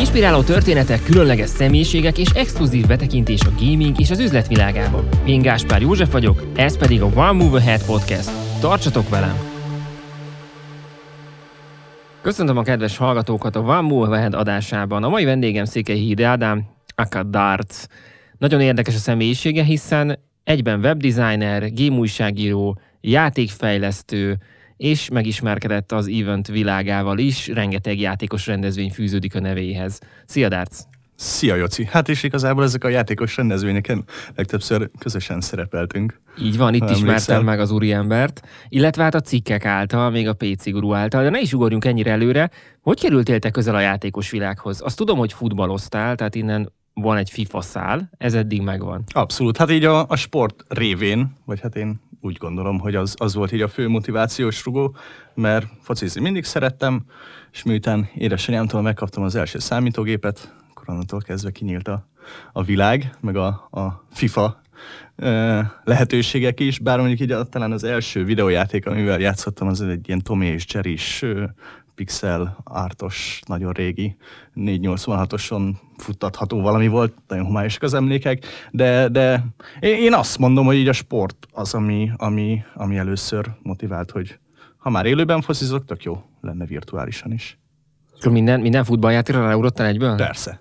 Inspiráló történetek, különleges személyiségek és exkluzív betekintés a gaming és az üzletvilágába. Én Gáspár József vagyok, ez pedig a One Move Ahead Podcast. Tartsatok velem! Köszöntöm a kedves hallgatókat a One Move Ahead adásában. A mai vendégem Székely Híd Ádám, aka Darts. Nagyon érdekes a személyisége, hiszen egyben webdesigner, game újságíró, játékfejlesztő, és megismerkedett az event világával is, rengeteg játékos rendezvény fűződik a nevéhez. Szia, Darts! Szia, Joci! Hát és igazából ezek a játékos rendezvényeken legtöbbször közösen szerepeltünk. Így van, itt ismertem meg az úriembert, illetve hát a cikkek által, még a PC Guru által, de ne is ugorjunk ennyire előre. Hogy kerültél te közel a játékos világhoz? Azt tudom, hogy futballoztál, tehát innen van egy FIFA szál, ez eddig megvan. Abszolút, hát így a, a sport révén, vagy hát én úgy gondolom, hogy az, az volt így a fő motivációs rugó, mert focizni mindig szerettem, és miután édesanyámtól megkaptam az első számítógépet, akkor kezdve kinyílt a, a világ, meg a, a FIFA lehetőségek is, bár mondjuk így talán az első videójáték, amivel játszottam, az egy ilyen Tommy és Jerry pixel ártos, nagyon régi 486-oson futtatható valami volt, nagyon homályosak az emlékek, de, de én azt mondom, hogy így a sport az, ami, ami, ami először motivált, hogy ha már élőben foszizok, tök jó lenne virtuálisan is. Minden, minden futballjátékra ráugrottál egyből? Persze.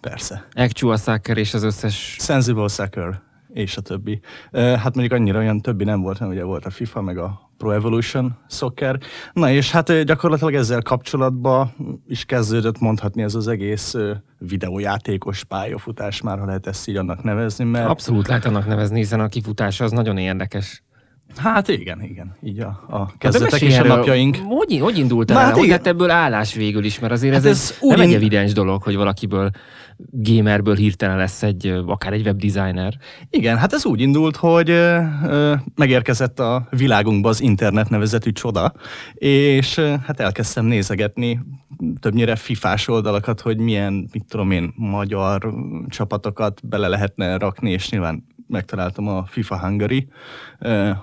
Persze. Actual Soccer és az összes... Sensible Soccer és a többi. Hát mondjuk annyira olyan többi nem volt, hanem ugye volt a FIFA, meg a Pro Evolution Soccer. Na és hát gyakorlatilag ezzel kapcsolatban is kezdődött mondhatni ez az egész videójátékos pályafutás, már ha lehet ezt így annak nevezni. Mert... Abszolút lehet annak nevezni, hiszen a kifutás az nagyon érdekes. Hát igen, igen, így a, a kezdetek és a napjaink. Hogy, hogy indult el? Hát hogy lett ebből állás végül is? Mert azért hát ez, ez egy, nem egy evidens dolog, hogy valakiből gamerből hirtelen lesz egy, akár egy webdesigner. Igen, hát ez úgy indult, hogy ö, ö, megérkezett a világunkba az internet nevezetű csoda, és ö, hát elkezdtem nézegetni többnyire fifás oldalakat, hogy milyen, mit tudom én, magyar csapatokat bele lehetne rakni, és nyilván megtaláltam a FIFA Hungary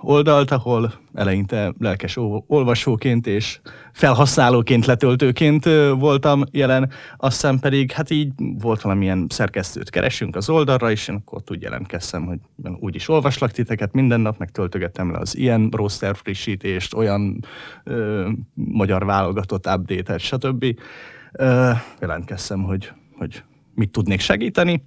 oldalt, ahol eleinte lelkes olvasóként és felhasználóként, letöltőként voltam jelen, aztán pedig hát így volt valamilyen szerkesztőt keresünk az oldalra, és én akkor úgy jelentkeztem, hogy úgy is olvaslak titeket minden nap, meg töltögettem le az ilyen roster frissítést, olyan ö, magyar válogatott update-et, stb. Ö, jelentkeztem, hogy, hogy mit tudnék segíteni,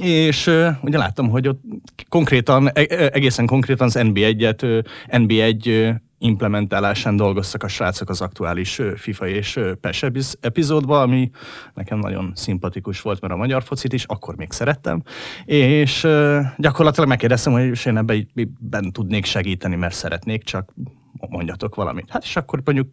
és ugye láttam, hogy ott konkrétan, e, e, egészen konkrétan az NB1-et, uh, NB1 uh, implementálásán dolgoztak a srácok az aktuális FIFA és PES epizódban, ami nekem nagyon szimpatikus volt, mert a magyar focit is akkor még szerettem, és gyakorlatilag megkérdeztem, hogy én ebben tudnék segíteni, mert szeretnék, csak mondjatok valamit. Hát és akkor mondjuk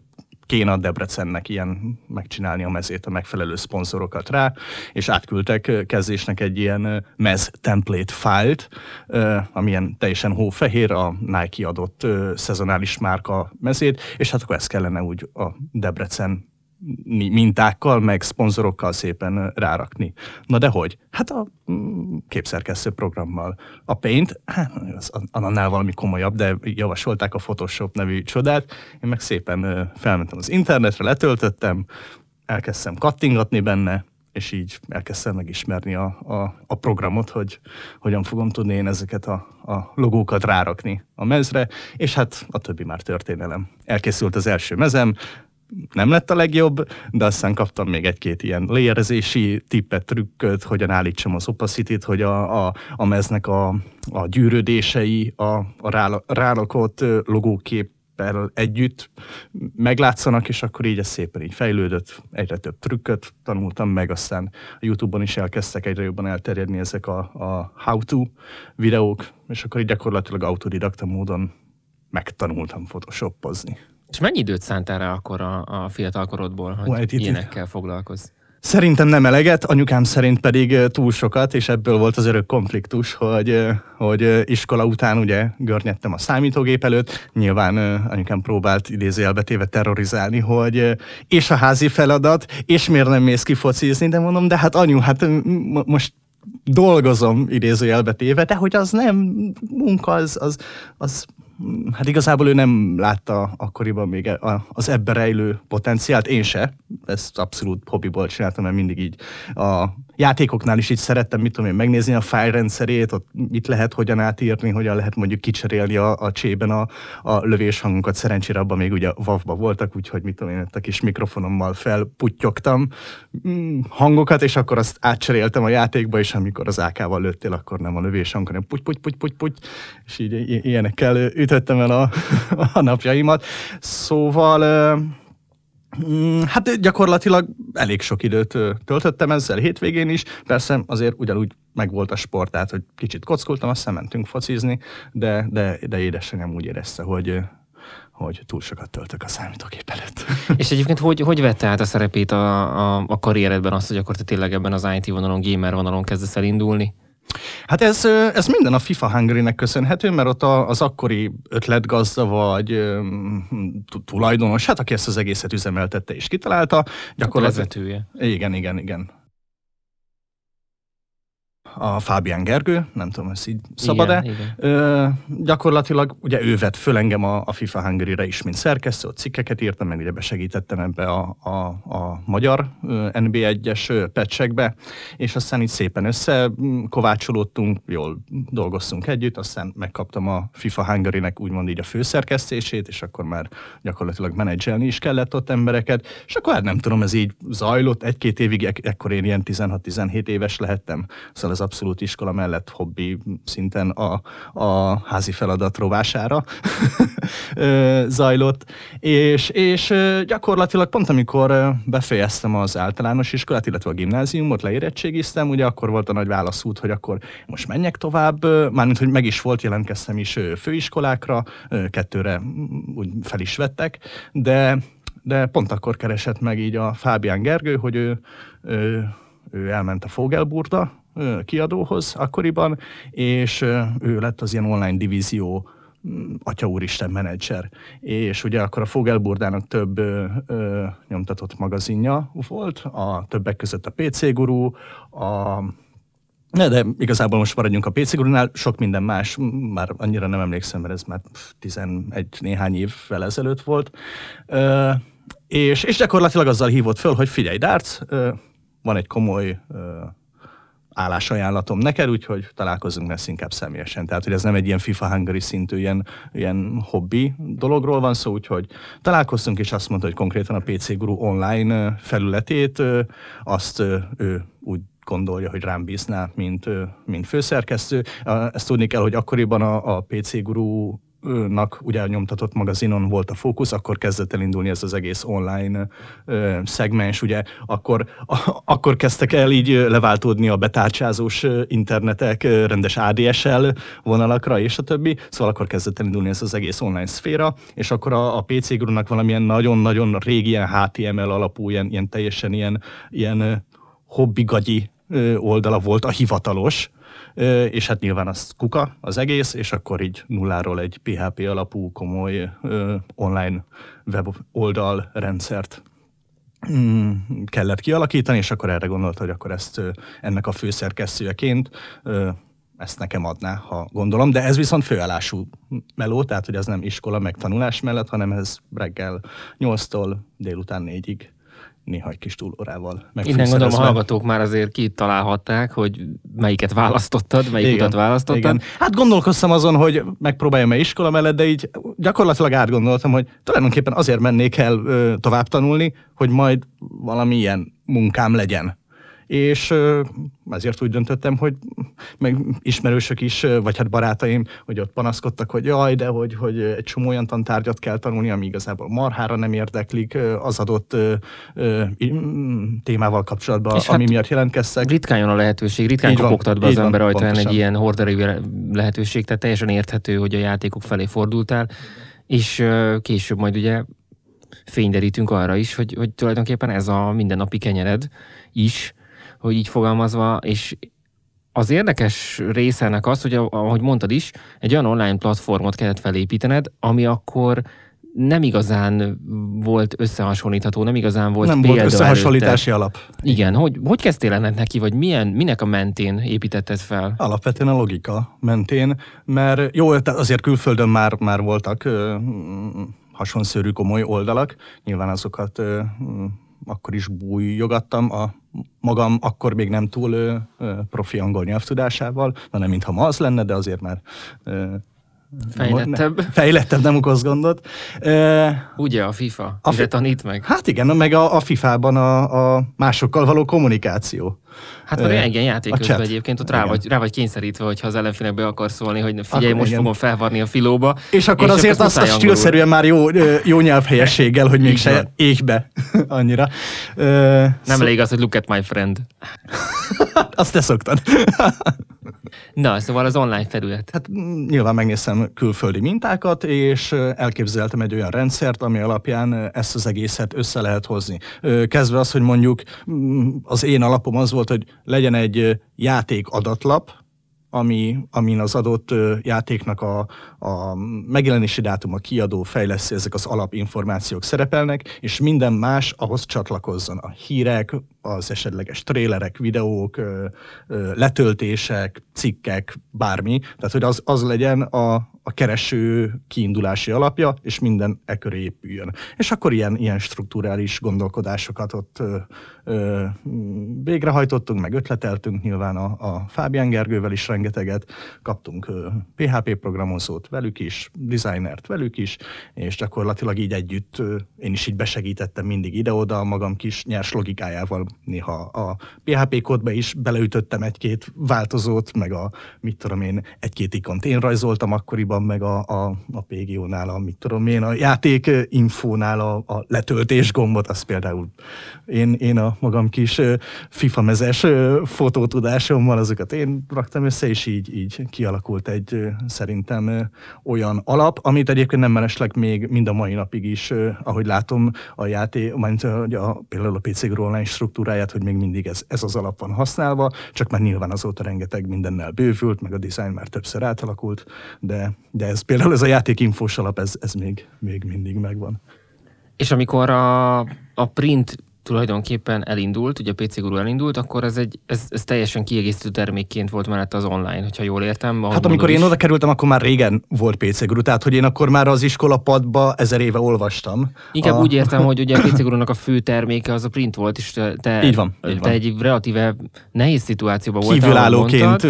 kéne a Debrecennek ilyen megcsinálni a mezét, a megfelelő szponzorokat rá, és átküldtek kezdésnek egy ilyen mez template fájlt, amilyen teljesen hófehér, a Nike adott szezonális márka mezét, és hát akkor ezt kellene úgy a Debrecen mintákkal, meg szponzorokkal szépen rárakni. Na de hogy? Hát a mm, képszerkesztő programmal. A Paint, hát az annál valami komolyabb, de javasolták a Photoshop nevű csodát. Én meg szépen felmentem az internetre, letöltöttem, elkezdtem kattingatni benne, és így elkezdtem megismerni a, a, a programot, hogy hogyan fogom tudni én ezeket a, a logókat rárakni a mezre, és hát a többi már történelem. Elkészült az első mezem, nem lett a legjobb, de aztán kaptam még egy-két ilyen léjerezési tippet, trükköt, hogyan állítsam az opacity hogy a, a, a meznek a, a gyűrődései, a, a rálakott logóképpel együtt meglátszanak, és akkor így ez szépen így fejlődött, egyre több trükköt tanultam meg, aztán a Youtube-on is elkezdtek egyre jobban elterjedni ezek a, a how-to videók, és akkor így gyakorlatilag autodidakta módon megtanultam photoshopozni. És mennyi időt szántál rá akkor a, a fiatalkorodból, hogy ilyenekkel foglalkozz? Szerintem nem eleget, anyukám szerint pedig túl sokat, és ebből volt az örök konfliktus, hogy, hogy iskola után ugye görnyedtem a számítógép előtt, nyilván anyukám próbált idézőjelbetéve terrorizálni, hogy és a házi feladat, és miért nem mész ki focizni, de mondom, de hát anyu, hát most dolgozom idézőjelbetéve, de hogy az nem munka, az, az, az hát igazából ő nem látta akkoriban még a, az ebbe rejlő potenciált, én se. Ezt abszolút hobbiból csináltam, mert mindig így a játékoknál is így szerettem, mit tudom én, megnézni a fájrendszerét, ott mit lehet hogyan átírni, hogyan lehet mondjuk kicserélni a, a csében a, a lövés hangunkat. Szerencsére abban még ugye WAV-ba voltak, úgyhogy mit tudom én, a kis mikrofonommal felputtyogtam mm, hangokat, és akkor azt átcseréltem a játékba, és amikor az AK-val lőttél, akkor nem a lövés hang, hanem puty, puty, puty, puty, puty, és így ilyenekkel ütöttem el a, a napjaimat. Szóval hát gyakorlatilag elég sok időt töltöttem ezzel hétvégén is. Persze azért ugyanúgy megvolt a sport, tehát hogy kicsit kockultam, aztán mentünk focizni, de, de, de édesanyám úgy érezte, hogy, hogy túl sokat töltök a számítógép előtt. És egyébként hogy, hogy vette át a szerepét a, a, a karrieredben azt, hogy akkor te tényleg ebben az IT vonalon, gamer vonalon kezdesz el indulni? Hát ez, ez minden a FIFA Hungary-nek köszönhető, mert ott az akkori ötletgazda vagy tulajdonos, hát aki ezt az egészet üzemeltette és kitalálta, gyakorlatilag... vezetője. Igen, igen, igen a Fábián Gergő, nem tudom, ez így szabad-e. Ö, gyakorlatilag ugye ő vett föl engem a, a FIFA Hungary-re is, mint szerkesztő, ott cikkeket írtam, meg ugye besegítettem ebbe a, a, a magyar NB1-es pecsekbe, és aztán így szépen összekovácsolódtunk, jól dolgoztunk együtt, aztán megkaptam a FIFA Hungary-nek úgymond így a főszerkesztését, és akkor már gyakorlatilag menedzselni is kellett ott embereket, és akkor hát nem tudom, ez így zajlott egy-két évig, ekkor én ilyen 16-17 éves lehettem, szóval ez abszolút iskola mellett hobbi szinten a, a házi feladat rovására zajlott, és, és gyakorlatilag pont amikor befejeztem az általános iskolát, illetve a gimnáziumot, leérettségiztem, ugye akkor volt a nagy válaszút, hogy akkor most menjek tovább, mármint, hogy meg is volt, jelentkeztem is főiskolákra, kettőre úgy fel is vettek, de de pont akkor keresett meg így a Fábián Gergő, hogy ő, ő, ő elment a Fogelburda, kiadóhoz akkoriban, és ő lett az ilyen online divízió mm, atya úristen menedzser. És ugye akkor a Fogelburdának több ö, ö, nyomtatott magazinja volt, a többek között a PC Guru, a ne, de igazából most maradjunk a PC Gurunál, sok minden más, már annyira nem emlékszem, mert ez már 11 néhány évvel ezelőtt volt. Ö, és, és gyakorlatilag azzal hívott föl, hogy figyelj, Darts, ö, van egy komoly ö, állásajánlatom neked, úgyhogy találkozunk lesz inkább személyesen. Tehát, hogy ez nem egy ilyen FIFA Hungary szintű ilyen, ilyen hobbi dologról van szó, úgyhogy találkoztunk, és azt mondta, hogy konkrétan a PC Guru online felületét, azt ő úgy gondolja, hogy rám bízná, mint, mint főszerkesztő. Ezt tudni kell, hogy akkoriban a, a PC Guru nak ugye nyomtatott magazinon volt a fókusz, akkor kezdett el indulni ez az egész online ö, szegmens, ugye? Akkor, a, akkor kezdtek el így leváltódni a betárcsázós internetek rendes ADSL vonalakra, és a többi, szóval akkor kezdett el indulni ez az egész online szféra, és akkor a, a PC Guru-nak valamilyen nagyon-nagyon régi ilyen HTML alapú, ilyen, ilyen teljesen ilyen, ilyen hobbigagyi oldala volt, a hivatalos, és hát nyilván az kuka az egész, és akkor így nulláról egy PHP alapú komoly online web oldal rendszert mm, kellett kialakítani, és akkor erre gondolta, hogy akkor ezt ennek a főszerkesztőjeként ezt nekem adná, ha gondolom, de ez viszont főállású meló, tehát hogy ez nem iskola meg tanulás mellett, hanem ez reggel 8-tól délután 4-ig néha egy kis túlórával Innen gondolom a hallgatók már azért kitalálhatták, hogy melyiket választottad, melyik igen, utat választottad. Igen. Hát gondolkoztam azon, hogy megpróbáljam-e iskola mellett, de így gyakorlatilag átgondoltam, hogy tulajdonképpen azért mennék el ö, tovább tanulni, hogy majd valamilyen munkám legyen és ezért úgy döntöttem, hogy meg ismerősök is, vagy hát barátaim, hogy ott panaszkodtak, hogy jaj, de hogy, hogy egy csomó olyan tantárgyat kell tanulni, ami igazából marhára nem érdeklik az adott témával kapcsolatban, és ami hát miatt jelentkeztek. Ritkán jön a lehetőség, ritkán kopogtat be az ember ajtaján egy ilyen horderi lehetőség, tehát teljesen érthető, hogy a játékok felé fordultál, és később majd ugye fényderítünk arra is, hogy, hogy tulajdonképpen ez a mindennapi kenyered is, hogy így fogalmazva, és az érdekes része ennek az, hogy ahogy mondtad is, egy olyan online platformot kellett felépítened, ami akkor nem igazán volt összehasonlítható, nem igazán volt Nem példa volt összehasonlítási előtte. alap. Igen, hogy, hogy kezdtél ennek neki, vagy milyen, minek a mentén építetted fel? Alapvetően a logika mentén, mert jó, azért külföldön már, már voltak ö, mm, hasonszörű komoly oldalak, nyilván azokat ö, mm, akkor is bújjogattam a magam akkor még nem túl ö, profi angol nyelvtudásával, na nem mintha ma az lenne, de azért már ö, Fejlettebb. Ne, fejlettebb, nem okoz gondot. Ugye a FIFA? A A fi- tanít meg? hát igen, meg a, a FIFA-ban a, a másokkal való kommunikáció. Hát van olyan igen játék a közben chat. egyébként, ott rá vagy, rá vagy kényszerítve, hogyha az ellenfélnek be akarsz szólni, hogy figyelj, Akkor most igen. fogom felvarni a filóba. És akkor és azért azt, angolul. stílszerűen már jó, jó nyelvhelyességgel, hogy még se ég be annyira. Ö, Nem elég az, hogy look at my friend. Azt te szoktad. Na, szóval az online felület. Hát mm, nyilván megnéztem külföldi mintákat, és elképzeltem egy olyan rendszert, ami alapján ezt az egészet össze lehet hozni. Kezdve az, hogy mondjuk mm, az én alapom az volt, hogy legyen egy játék adatlap, ami, amin az adott játéknak a, a megjelenési dátum, a kiadó, fejlesztő, ezek az alapinformációk szerepelnek, és minden más ahhoz csatlakozzon. A hírek, az esetleges trélerek, videók, letöltések, cikkek, bármi. Tehát, hogy az, az legyen a, a kereső kiindulási alapja, és minden e köré épüljön. És akkor ilyen, ilyen strukturális gondolkodásokat ott ö, ö, végrehajtottunk, meg ötleteltünk nyilván a, a Fábián Gergővel is rengeteget, kaptunk ö, PHP programozót velük is, designert velük is, és gyakorlatilag így együtt ö, én is így besegítettem mindig ide-oda a magam kis nyers logikájával. Néha a PHP kódba is beleütöttem egy-két változót, meg a, mit tudom én, egy-két ikont én rajzoltam akkoriban, meg a, a, a PGO-nál, a, mit tudom én, a játék infónál a, a letöltés gombot, az például én, én a magam kis FIFA mezes fotótudásommal azokat én raktam össze, és így, így kialakult egy szerintem olyan alap, amit egyébként nem mellesleg még mind a mai napig is, ahogy látom a játék, majd a, például a PC online struktúráját, hogy még mindig ez, ez az alap van használva, csak már nyilván azóta rengeteg mindennel bővült, meg a design már többször átalakult, de, de ez például ez a játék infós alap, ez, ez még, még mindig megvan. És amikor a, a print tulajdonképpen elindult, ugye a PC Guru elindult, akkor ez, egy, ez, ez teljesen kiegészítő termékként volt mellett az online, hogyha jól értem. Hát amikor én is. oda kerültem, akkor már régen volt PC Guru, tehát hogy én akkor már az iskolapadba ezer éve olvastam. Inkább a... úgy értem, hogy ugye a PC Guru-nak a fő terméke az a print volt, és te, Így van, így te van. egy relatíve nehéz szituációban voltál. Kívülállóként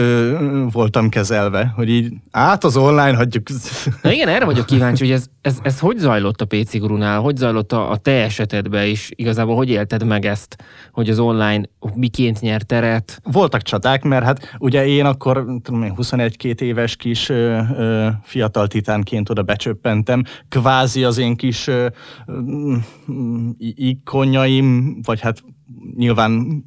voltam kezelve, hogy így át az online hagyjuk. Na igen, erre vagyok kíváncsi, hogy ez, ez, ez hogy zajlott a PC Gurunál, hogy zajlott a, a te esetedben is, igazából hogy élted meg ezt, hogy az online miként nyert teret? Voltak csaták, mert hát ugye én akkor tudom én, 21-2 éves kis ö, ö, fiatal titánként oda becsöppentem. Kvázi az én kis ö, i- ikonjaim, vagy hát nyilván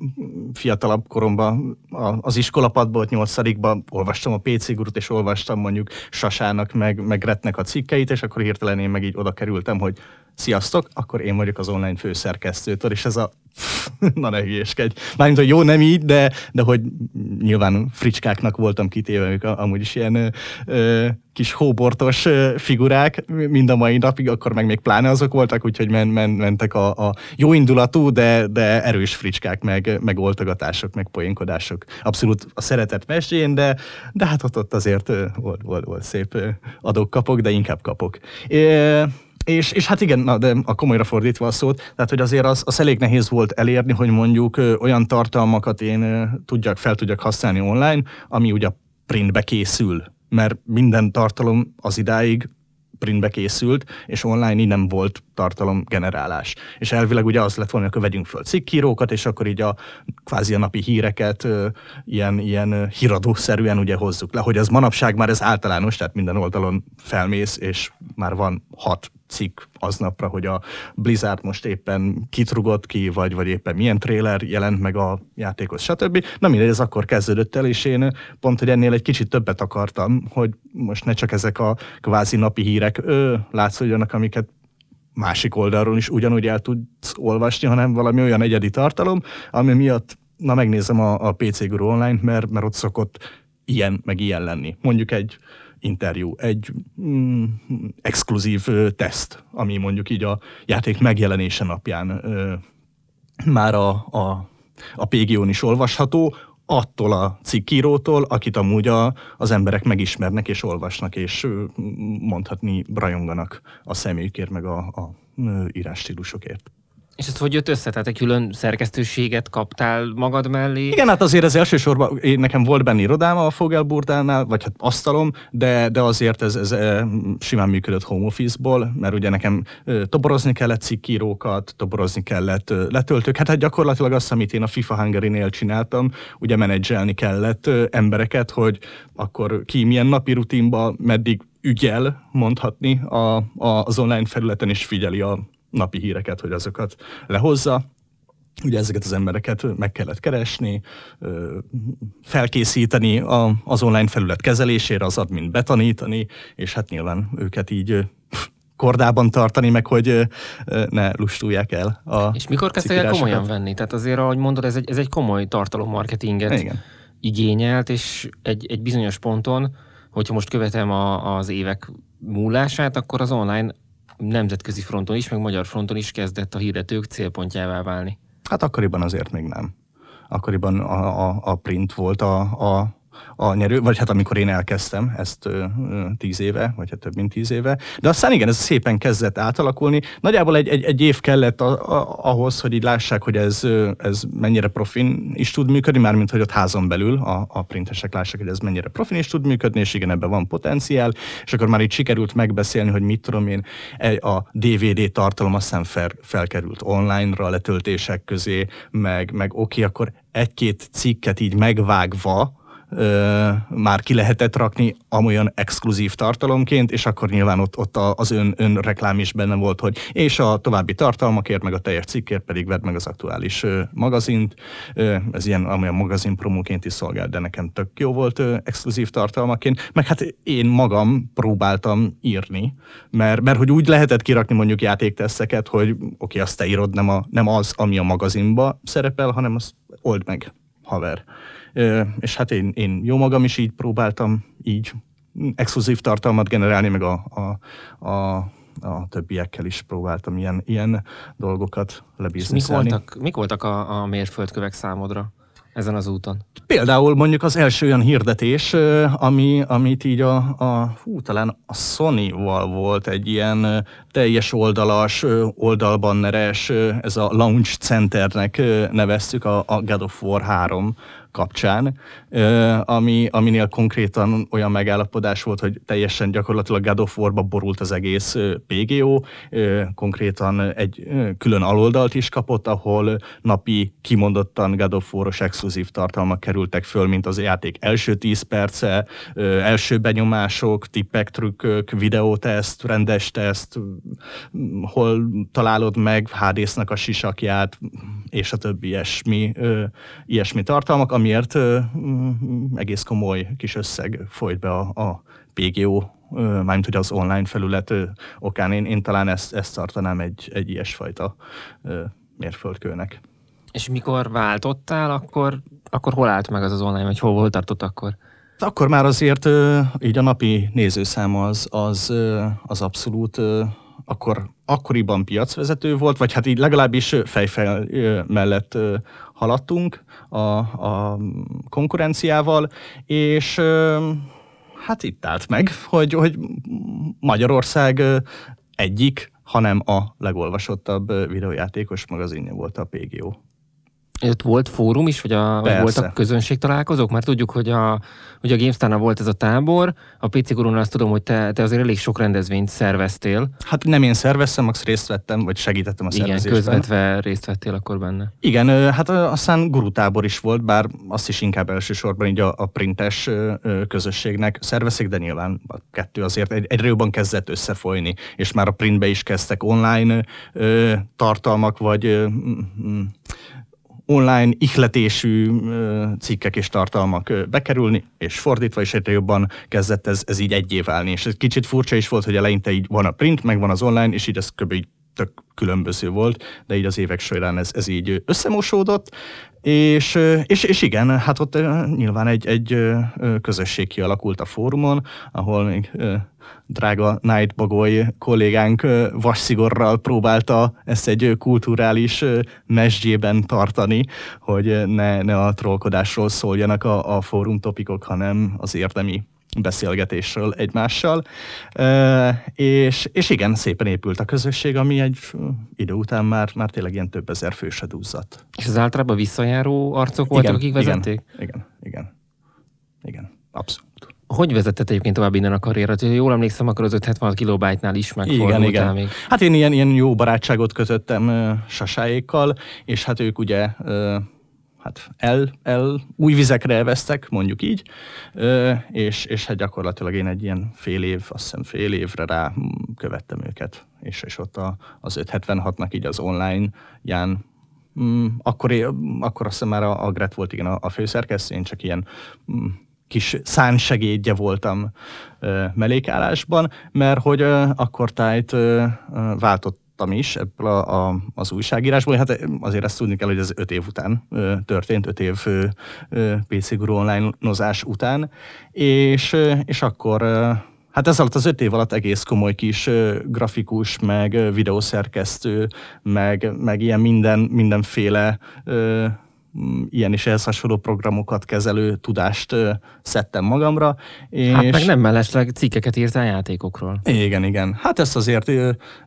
fiatalabb koromban az iskolapadban, ott nyolcadikban olvastam a PC gurut, és olvastam mondjuk Sasának, meg, meg Retnek a cikkeit, és akkor hirtelen én meg így oda kerültem, hogy sziasztok, akkor én vagyok az online főszerkesztő, tudod, és ez a na ne hülyéskedj. Mármint, hogy jó, nem így, de, de hogy nyilván fricskáknak voltam kitéve, ők amúgy is ilyen ö, ö, kis hóbortos ö, figurák, mind a mai napig, akkor meg még pláne azok voltak, úgyhogy men, men, mentek a, a jó indulatú, de, de erős fricskák, meg, meg oltogatások, meg poénkodások. Abszolút a szeretet mesén, de, de hát ott, ott azért ö, volt, volt, volt szép adok-kapok, de inkább kapok. É, és, és hát igen, na, de a komolyra fordítva a szót, tehát hogy azért az, az elég nehéz volt elérni, hogy mondjuk ö, olyan tartalmakat én ö, tudjak, fel tudjak használni online, ami ugye printbe készül, mert minden tartalom az idáig printbe készült, és online így nem volt tartalomgenerálás. És elvileg ugye az lett volna, hogy vegyünk föl cikkírókat, és akkor így a kvázi a napi híreket ö, ilyen, ilyen híradószerűen ugye hozzuk le, hogy az manapság már ez általános, tehát minden oldalon felmész, és már van hat cikk aznapra, hogy a Blizzard most éppen kitrugott ki, vagy, vagy éppen milyen trailer jelent meg a játékhoz, stb. Na mindegy, ez akkor kezdődött el, és én pont, hogy ennél egy kicsit többet akartam, hogy most ne csak ezek a kvázi napi hírek ö, látszódjanak, amiket másik oldalról is ugyanúgy el tudsz olvasni, hanem valami olyan egyedi tartalom, ami miatt, na megnézem a, a PC Guru online, mert, mert ott szokott ilyen, meg ilyen lenni. Mondjuk egy, interjú, egy mm, exkluzív ö, teszt, ami mondjuk így a játék megjelenése napján ö, már a, a, a PGO-n is olvasható, attól a cikkírótól, akit amúgy a, az emberek megismernek és olvasnak, és mondhatni rajonganak a személyükért, meg a, a ö, írásstílusokért. És ez hogy jött össze? Tehát egy külön szerkesztőséget kaptál magad mellé? Igen, hát azért ez elsősorban, én, nekem volt benne irodám a Fogelburdánál, vagy hát asztalom, de, de azért ez, ez eh, simán működött home office-ból, mert ugye nekem toborozni kellett cikkírókat, toborozni kellett letöltők, hát, hát gyakorlatilag azt, amit én a FIFA Hungary-nél csináltam, ugye menedzselni kellett embereket, hogy akkor ki milyen napi rutinba, meddig ügyel mondhatni a, a, az online felületen, és figyeli a, napi híreket, hogy azokat lehozza. Ugye ezeket az embereket meg kellett keresni, felkészíteni az online felület kezelésére, az admin betanítani, és hát nyilván őket így kordában tartani, meg hogy ne lustulják el a És mikor kezdtek el komolyan venni? Tehát azért, ahogy mondod, ez egy, ez egy komoly tartalommarketinget Igen. igényelt, és egy, egy bizonyos ponton, hogyha most követem a, az évek múlását, akkor az online nemzetközi fronton is, meg magyar fronton is kezdett a hirdetők célpontjává válni. Hát akkoriban azért még nem. Akkoriban a, a, a print volt a, a a nyerő, vagy hát amikor én elkezdtem ezt ö, tíz éve, vagy hát több mint tíz éve. De aztán igen, ez szépen kezdett átalakulni. Nagyjából egy, egy, egy év kellett a, a, ahhoz, hogy így lássák, hogy ez, ez mennyire profin is tud működni, mármint hogy ott házon belül a, a printesek lássák, hogy ez mennyire profin is tud működni, és igen, ebben van potenciál, és akkor már így sikerült megbeszélni, hogy mit tudom én, a DVD tartalom aztán fel, felkerült online-ra letöltések közé, meg, meg oké, okay, akkor egy-két cikket így megvágva, ö, már ki lehetett rakni amolyan exkluzív tartalomként, és akkor nyilván ott, ott az ön, ön reklám is benne volt, hogy és a további tartalmakért, meg a teljes cikkért pedig vedd meg az aktuális ö, magazint. Ö, ez ilyen amolyan magazin promóként is szolgált, de nekem tök jó volt ö, exkluzív tartalmaként. Meg hát én magam próbáltam írni, mert, mert hogy úgy lehetett kirakni mondjuk játékteszeket, hogy oké, okay, azt te írod, nem, a, nem az, ami a magazinba szerepel, hanem azt old meg, haver és hát én, én jó magam is így próbáltam így exkluzív tartalmat generálni, meg a, a, a, a többiekkel is próbáltam ilyen, ilyen dolgokat lebizniszelni. Mik voltak, mik voltak a, a mérföldkövek számodra? ezen az úton? Például mondjuk az első olyan hirdetés, ami, amit így a, a hú, talán a Sony-val volt egy ilyen teljes oldalas, oldalbanneres, ez a Launch Centernek neveztük, a, a God of War 3 kapcsán, ami, aminél konkrétan olyan megállapodás volt, hogy teljesen gyakorlatilag God of War-ba borult az egész PGO, konkrétan egy külön aloldalt is kapott, ahol napi kimondottan God of War-os exkluzív tartalmak kerültek föl, mint az játék első 10 perce, első benyomások, tippek, trükkök, videóteszt, rendes teszt, hol találod meg hd a sisakját, és a többi ilyesmi, ilyesmi tartalmak, ami amiért ö, egész komoly kis összeg folyt be a, a PGO, mármint hogy az online felület okán. Én, én talán ezt, ezt tartanám egy, egy ilyesfajta mérföldkőnek. És mikor váltottál, akkor, akkor hol állt meg az az online, vagy hol volt tartott akkor? Akkor már azért így a napi nézőszám az, az, az abszolút akkor akkoriban piacvezető volt, vagy hát így legalábbis fejfel mellett haladtunk a, a konkurenciával, és hát itt állt meg, hogy, hogy Magyarország egyik, hanem a legolvasottabb videójátékos magazinja volt a PGO. Ott volt fórum is, vagy, a, vagy voltak közönség találkozók? Mert tudjuk, hogy a, hogy a gamestar volt ez a tábor, a PC Gurun azt tudom, hogy te, te azért elég sok rendezvényt szerveztél. Hát nem én szerveztem, max részt vettem, vagy segítettem a szervezésben. Igen, közvetve részt vettél akkor benne. Igen, hát aztán guru tábor is volt, bár azt is inkább elsősorban így a, a printes közösségnek szervezik, de nyilván a kettő azért egy, egyre jobban kezdett összefolyni, és már a printbe is kezdtek online tartalmak, vagy online ihletésű cikkek és tartalmak bekerülni, és fordítva is egyre jobban kezdett ez, ez így egyé válni. És ez kicsit furcsa is volt, hogy eleinte így van a print, meg van az online, és így ez kb. így tök különböző volt, de így az évek során ez, ez így összemosódott, és, és, és igen, hát ott nyilván egy, egy közösség kialakult a fórumon, ahol még drága Night Bagoly kollégánk vasszigorral próbálta ezt egy kulturális mesdjében tartani, hogy ne, ne a trollkodásról szóljanak a, a fórum topikok, hanem az érdemi beszélgetésről egymással. És, és igen, szépen épült a közösség, ami egy idő után már, már tényleg ilyen több ezer főse dúzzadt. És az általában visszajáró arcok voltak, igen, akik vezették? Igen, igen, igen. Igen, abszolút. Hogy vezetett egyébként tovább innen a karrierat? Jól emlékszem, akkor az 576 kilobájtnál is megfordultál igen, igen. még. Hát én ilyen, ilyen jó barátságot kötöttem uh, sasáékkal, és hát ők ugye uh, hát el, el új vizekre elvesztek, mondjuk így, és, és hát gyakorlatilag én egy ilyen fél év, azt hiszem fél évre rá mm, követtem őket, és, és ott a, az 576-nak így az online ján mm, akkor, akkor azt hiszem már a, a Gret volt igen a, a főszerkesztő, én csak ilyen mm, kis szánsegédje voltam ö, mellékállásban, mert hogy ö, akkor tájt ö, váltott hallottam is ebből a, a, az újságírásból. Hát azért ezt tudni kell, hogy ez öt év után ö, történt, öt év ö, ö, PC Guru online nozás után, és, ö, és akkor ö, Hát ez alatt az öt év alatt egész komoly kis ö, grafikus, meg ö, videószerkesztő, meg, meg ilyen minden, mindenféle ö, ilyen is ehhez hasonló programokat kezelő tudást szedtem magamra. És... Hát meg nem mellesleg cikkeket írtál játékokról. Igen, igen. Hát ezt azért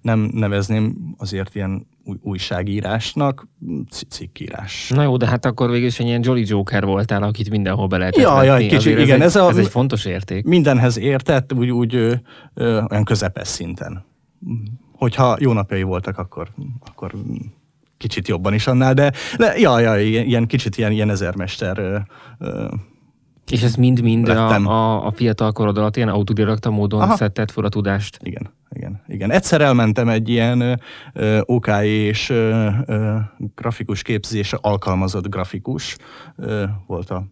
nem nevezném azért ilyen újságírásnak, cikkírás. Na jó, de hát akkor végül is egy ilyen Jolly Joker voltál, akit mindenhol be lehetett ja, ja, kicsit, igen. Ez, egy, ez, a, ez egy fontos érték. Mindenhez értett, úgy, úgy ö, ö, olyan közepes szinten. Hogyha jó napjai voltak, akkor, akkor kicsit jobban is annál, de, de ja, ja, ilyen, kicsit ilyen, ilyen ezermester ö, ö, és ez mind-mind a, a, a fiatal korod alatt ilyen autodidakta módon Aha. szedted fel a tudást? Igen, igen, igen. Egyszer elmentem egy ilyen ö, OK és ö, ö, grafikus képzésre alkalmazott grafikus, ö, volt a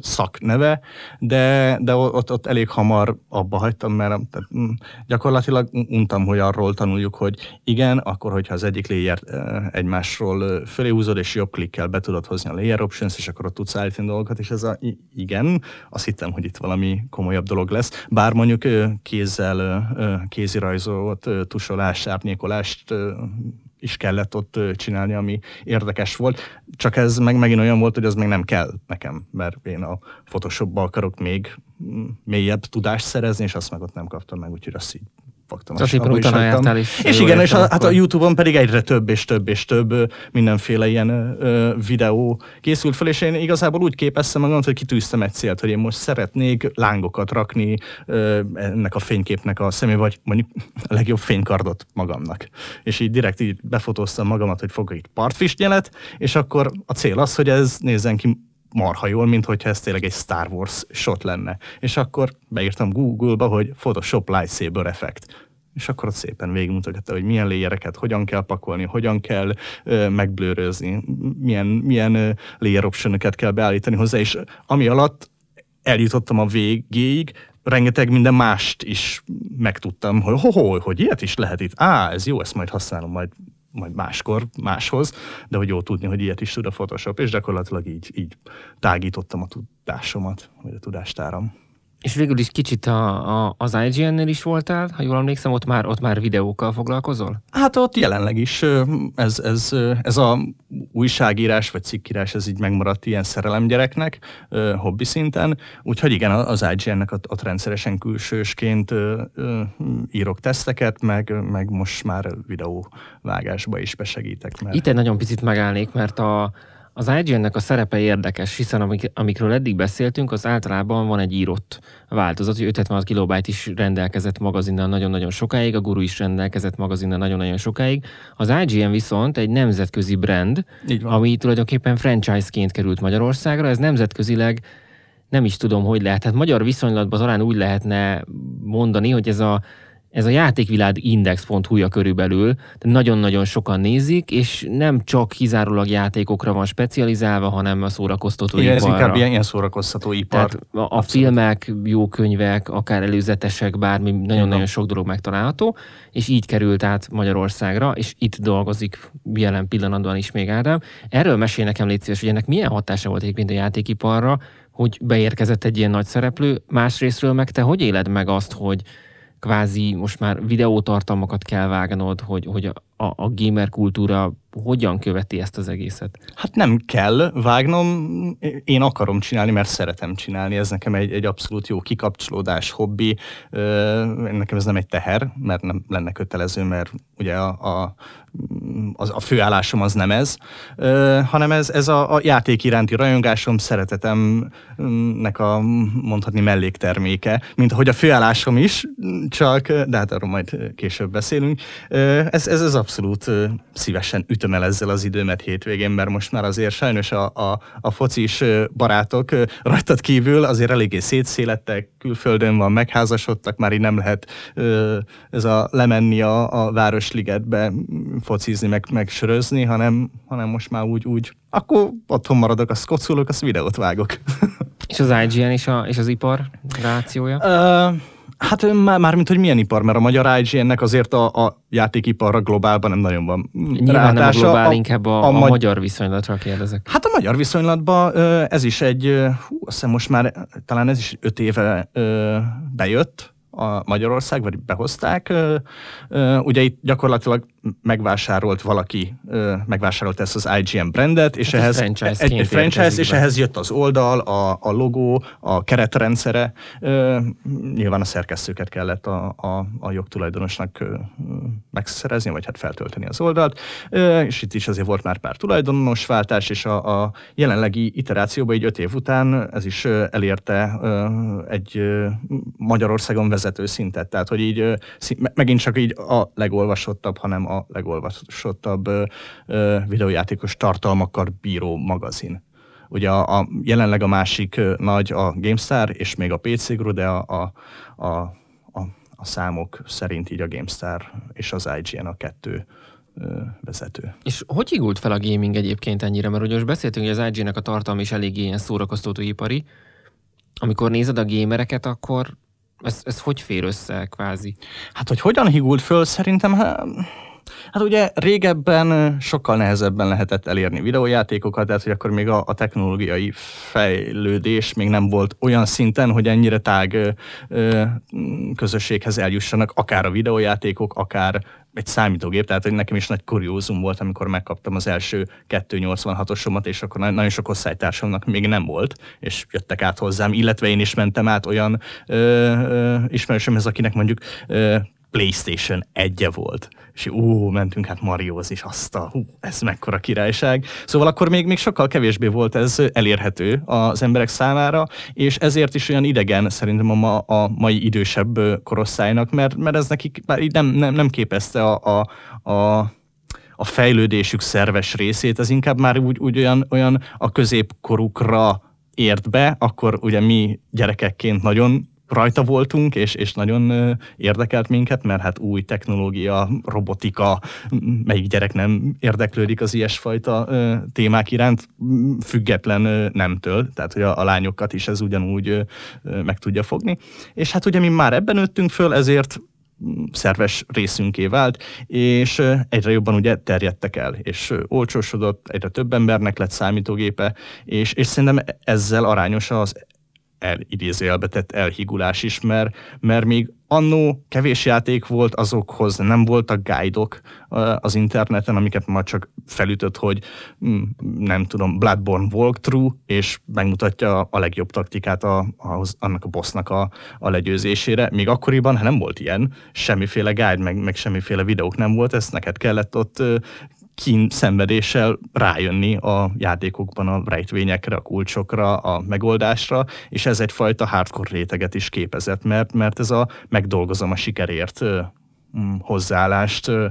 szakneve, de, de ott, ott elég hamar abba hagytam, mert mm, gyakorlatilag untam, hogy arról tanuljuk, hogy igen, akkor, hogyha az egyik layer egymásról fölé húzod, és jobb klikkel be tudod hozni a layer options, és akkor ott tudsz állítani dolgokat, és ez a igen, azt hittem, hogy itt valami komolyabb dolog lesz. Bár mondjuk kézzel, kézirajzolt, tusolás, árnyékolást is kellett ott csinálni, ami érdekes volt. Csak ez meg megint olyan volt, hogy az meg nem kell nekem, mert én a Photoshopba akarok még mélyebb tudást szerezni, és azt meg ott nem kaptam meg, úgyhogy azt így faktam. Azt éppen utána jártál is. És igen, és a, hát a Youtube-on pedig egyre több és több és több mindenféle ilyen ö, videó készült fel, és én igazából úgy képeztem magam, hogy kitűztem egy célt, hogy én most szeretnék lángokat rakni ö, ennek a fényképnek a személy, vagy mondjuk a legjobb fénykardot magamnak. És így direkt így befotóztam magamat, hogy fogok egy partfistnyelet, és akkor a cél az, hogy ez nézzen ki marha jól, mint hogyha ez tényleg egy Star Wars shot lenne. És akkor beírtam Google-ba, hogy Photoshop Lightsaber effekt. És akkor ott szépen végigmutatja, hogy milyen léjereket hogyan kell pakolni, hogyan kell ö, megblőrözni, milyen, milyen ö, layer option kell beállítani hozzá, és ami alatt eljutottam a végéig, rengeteg minden mást is megtudtam, hogy ho, ho, hogy ilyet is lehet itt. Á, ez jó, ezt majd használom majd majd máskor, máshoz, de hogy jó tudni, hogy ilyet is tud a Photoshop, és gyakorlatilag így, így tágítottam a tudásomat, vagy a tudástáram. És végül is kicsit a, a, az IGN-nél is voltál, ha jól emlékszem, ott már, ott már videókkal foglalkozol? Hát ott jelenleg is ez, ez, ez a újságírás vagy cikkírás, ez így megmaradt ilyen szerelemgyereknek, hobbi szinten, úgyhogy igen, az IGN-nek ott, ott rendszeresen külsősként írok teszteket, meg, meg most már videóvágásba is besegítek. Mert... Itt egy nagyon picit megállnék, mert a, az IGN-nek a szerepe érdekes, hiszen amik, amikről eddig beszéltünk, az általában van egy írott változat, hogy 576 kilobájt is rendelkezett magazinnal nagyon-nagyon sokáig, a Guru is rendelkezett magazinnal nagyon-nagyon sokáig. Az IGN viszont egy nemzetközi brand, ami tulajdonképpen franchise-ként került Magyarországra, ez nemzetközileg nem is tudom, hogy lehet. Hát magyar viszonylatban talán úgy lehetne mondani, hogy ez a ez a játékvilág index.hu-ja körülbelül, de nagyon-nagyon sokan nézik, és nem csak kizárólag játékokra van specializálva, hanem a szórakoztató Igen, ez inkább ilyen, ilyen szórakoztató ipar. Tehát a, a filmek, jó könyvek, akár előzetesek, bármi, nagyon-nagyon sok dolog megtalálható, és így került át Magyarországra, és itt dolgozik jelen pillanatban is még Ádám. Erről mesél nekem, légy szíves, hogy ennek milyen hatása volt egyébként a játékiparra, hogy beérkezett egy ilyen nagy szereplő, másrésztről meg te hogy éled meg azt, hogy kvázi most már videótartalmakat kell vágnod, hogy, hogy a, a, a gamer kultúra hogyan követi ezt az egészet? Hát nem kell vágnom, én akarom csinálni, mert szeretem csinálni. Ez nekem egy, egy abszolút jó kikapcsolódás, hobbi. Nekem ez nem egy teher, mert nem lenne kötelező, mert ugye a, a, az, a főállásom az nem ez, hanem ez, ez a, a játék iránti rajongásom, szeretetemnek a mondhatni mellékterméke, mint ahogy a főállásom is, csak, de hát arról majd később beszélünk. Ez, ez, ez abszolút szívesen ütöm el ezzel az időmet hétvégén, mert most már azért sajnos a, a, a focis barátok rajtad kívül azért eléggé szétszélettek, külföldön van, megházasodtak, már így nem lehet ez a lemenni a, a Városligetbe focizni, meg, meg sörözni, hanem, hanem most már úgy, úgy akkor otthon maradok, azt kocolok, azt videót vágok. És az IGN és, a, és az ipar rációja? Ö, Hát már, mármint, hogy milyen ipar, mert a magyar IGN-nek azért a, a játékiparra globálban nem nagyon van Nyilván nem a globál, inkább a, a, a magy- magyar viszonylatra kérdezek. Hát a magyar viszonylatban ez is egy, hú, azt hiszem most már talán ez is öt éve bejött a Magyarország, vagy behozták. Ugye itt gyakorlatilag megvásárolt valaki, megvásárolt ezt az IGN brandet, és Hát egy ehhez franchise-ként egy, egy franchise, és be. ehhez jött az oldal, a, a logó, a keretrendszere. Nyilván a szerkesztőket kellett a, a, a jogtulajdonosnak megszerezni, vagy hát feltölteni az oldalt. És itt is azért volt már pár tulajdonosváltás, és a, a jelenlegi iterációban így öt év után ez is elérte egy Magyarországon vezető szintet. Tehát, hogy így megint csak így a legolvasottabb, hanem a legolvasottabb videójátékos tartalmakkal bíró magazin. Ugye a, a, jelenleg a másik nagy a GameStar, és még a PC Gru, de a, a, a, a, számok szerint így a GameStar és az IGN a kettő vezető. És hogy igult fel a gaming egyébként ennyire? Mert ugye most beszéltünk, hogy az IG-nek a tartalma is eléggé ilyen szórakoztatóipari. Amikor nézed a gamereket, akkor ez, ez hogy fér össze kvázi? Hát, hogy hogyan higult föl, szerintem, hát, hát ugye régebben sokkal nehezebben lehetett elérni videójátékokat, tehát hogy akkor még a, a technológiai fejlődés még nem volt olyan szinten, hogy ennyire tág ö, közösséghez eljussanak, akár a videójátékok, akár egy számítógép, tehát hogy nekem is nagy kuriózum volt, amikor megkaptam az első 286-osomat, és akkor na- nagyon sok osztálytársamnak még nem volt, és jöttek át hozzám, illetve én is mentem át olyan ismerősömhez, akinek mondjuk ö, PlayStation 1 volt. És ú, mentünk hát Mariózni, és azt a, hú, ez mekkora királyság. Szóval akkor még, még sokkal kevésbé volt ez elérhető az emberek számára, és ezért is olyan idegen szerintem a, ma, a mai idősebb korosztálynak, mert, mert ez nekik már így nem, nem, nem képezte a, a, a a fejlődésük szerves részét, ez inkább már úgy, úgy olyan, olyan a középkorukra ért be, akkor ugye mi gyerekekként nagyon rajta voltunk, és, és nagyon érdekelt minket, mert hát új technológia, robotika, melyik gyerek nem érdeklődik az ilyesfajta témák iránt, független nemtől, tehát hogy a, a lányokat is ez ugyanúgy meg tudja fogni. És hát ugye mi már ebben nőttünk föl, ezért szerves részünké vált, és egyre jobban ugye terjedtek el, és olcsósodott, egyre több embernek lett számítógépe, és, és szerintem ezzel arányos az elidézőjelbe tett elhigulás is, mert, mert még annó kevés játék volt, azokhoz nem voltak guide-ok az interneten, amiket ma csak felütött, hogy mm, nem tudom, Bloodborne walkthrough, és megmutatja a legjobb taktikát a, ahhoz, annak a bossnak a, a legyőzésére. Még akkoriban nem volt ilyen, semmiféle guide, meg, meg semmiféle videók nem volt, ezt neked kellett ott kín szenvedéssel rájönni a játékokban a rejtvényekre, a kulcsokra, a megoldásra, és ez egyfajta hardcore réteget is képezett, mert, mert ez a megdolgozom a sikerért mm, hozzáállást mm,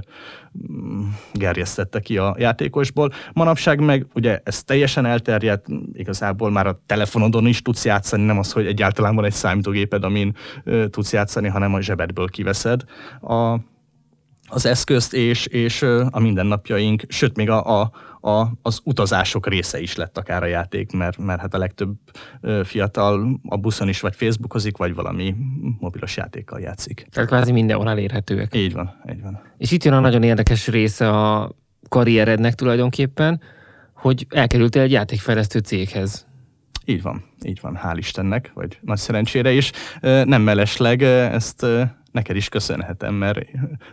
gerjesztette ki a játékosból. Manapság meg ugye ez teljesen elterjedt, igazából már a telefonodon is tudsz játszani, nem az, hogy egyáltalán van egy számítógéped, amin tudsz játszani, hanem a zsebedből kiveszed a, az eszközt, és, és a mindennapjaink, sőt, még a, a, a, az utazások része is lett akár a játék, mert, mert hát a legtöbb fiatal a buszon is vagy Facebookozik, vagy valami mobilos játékkal játszik. Tehát kvázi mindenhol elérhetőek. Így van, így van. És itt jön a nagyon érdekes része a karrierednek tulajdonképpen, hogy elkerültél egy játékfejlesztő céghez. Így van, így van, hál' Istennek, vagy nagy szerencsére is. Nem mellesleg ezt neked is köszönhetem, mert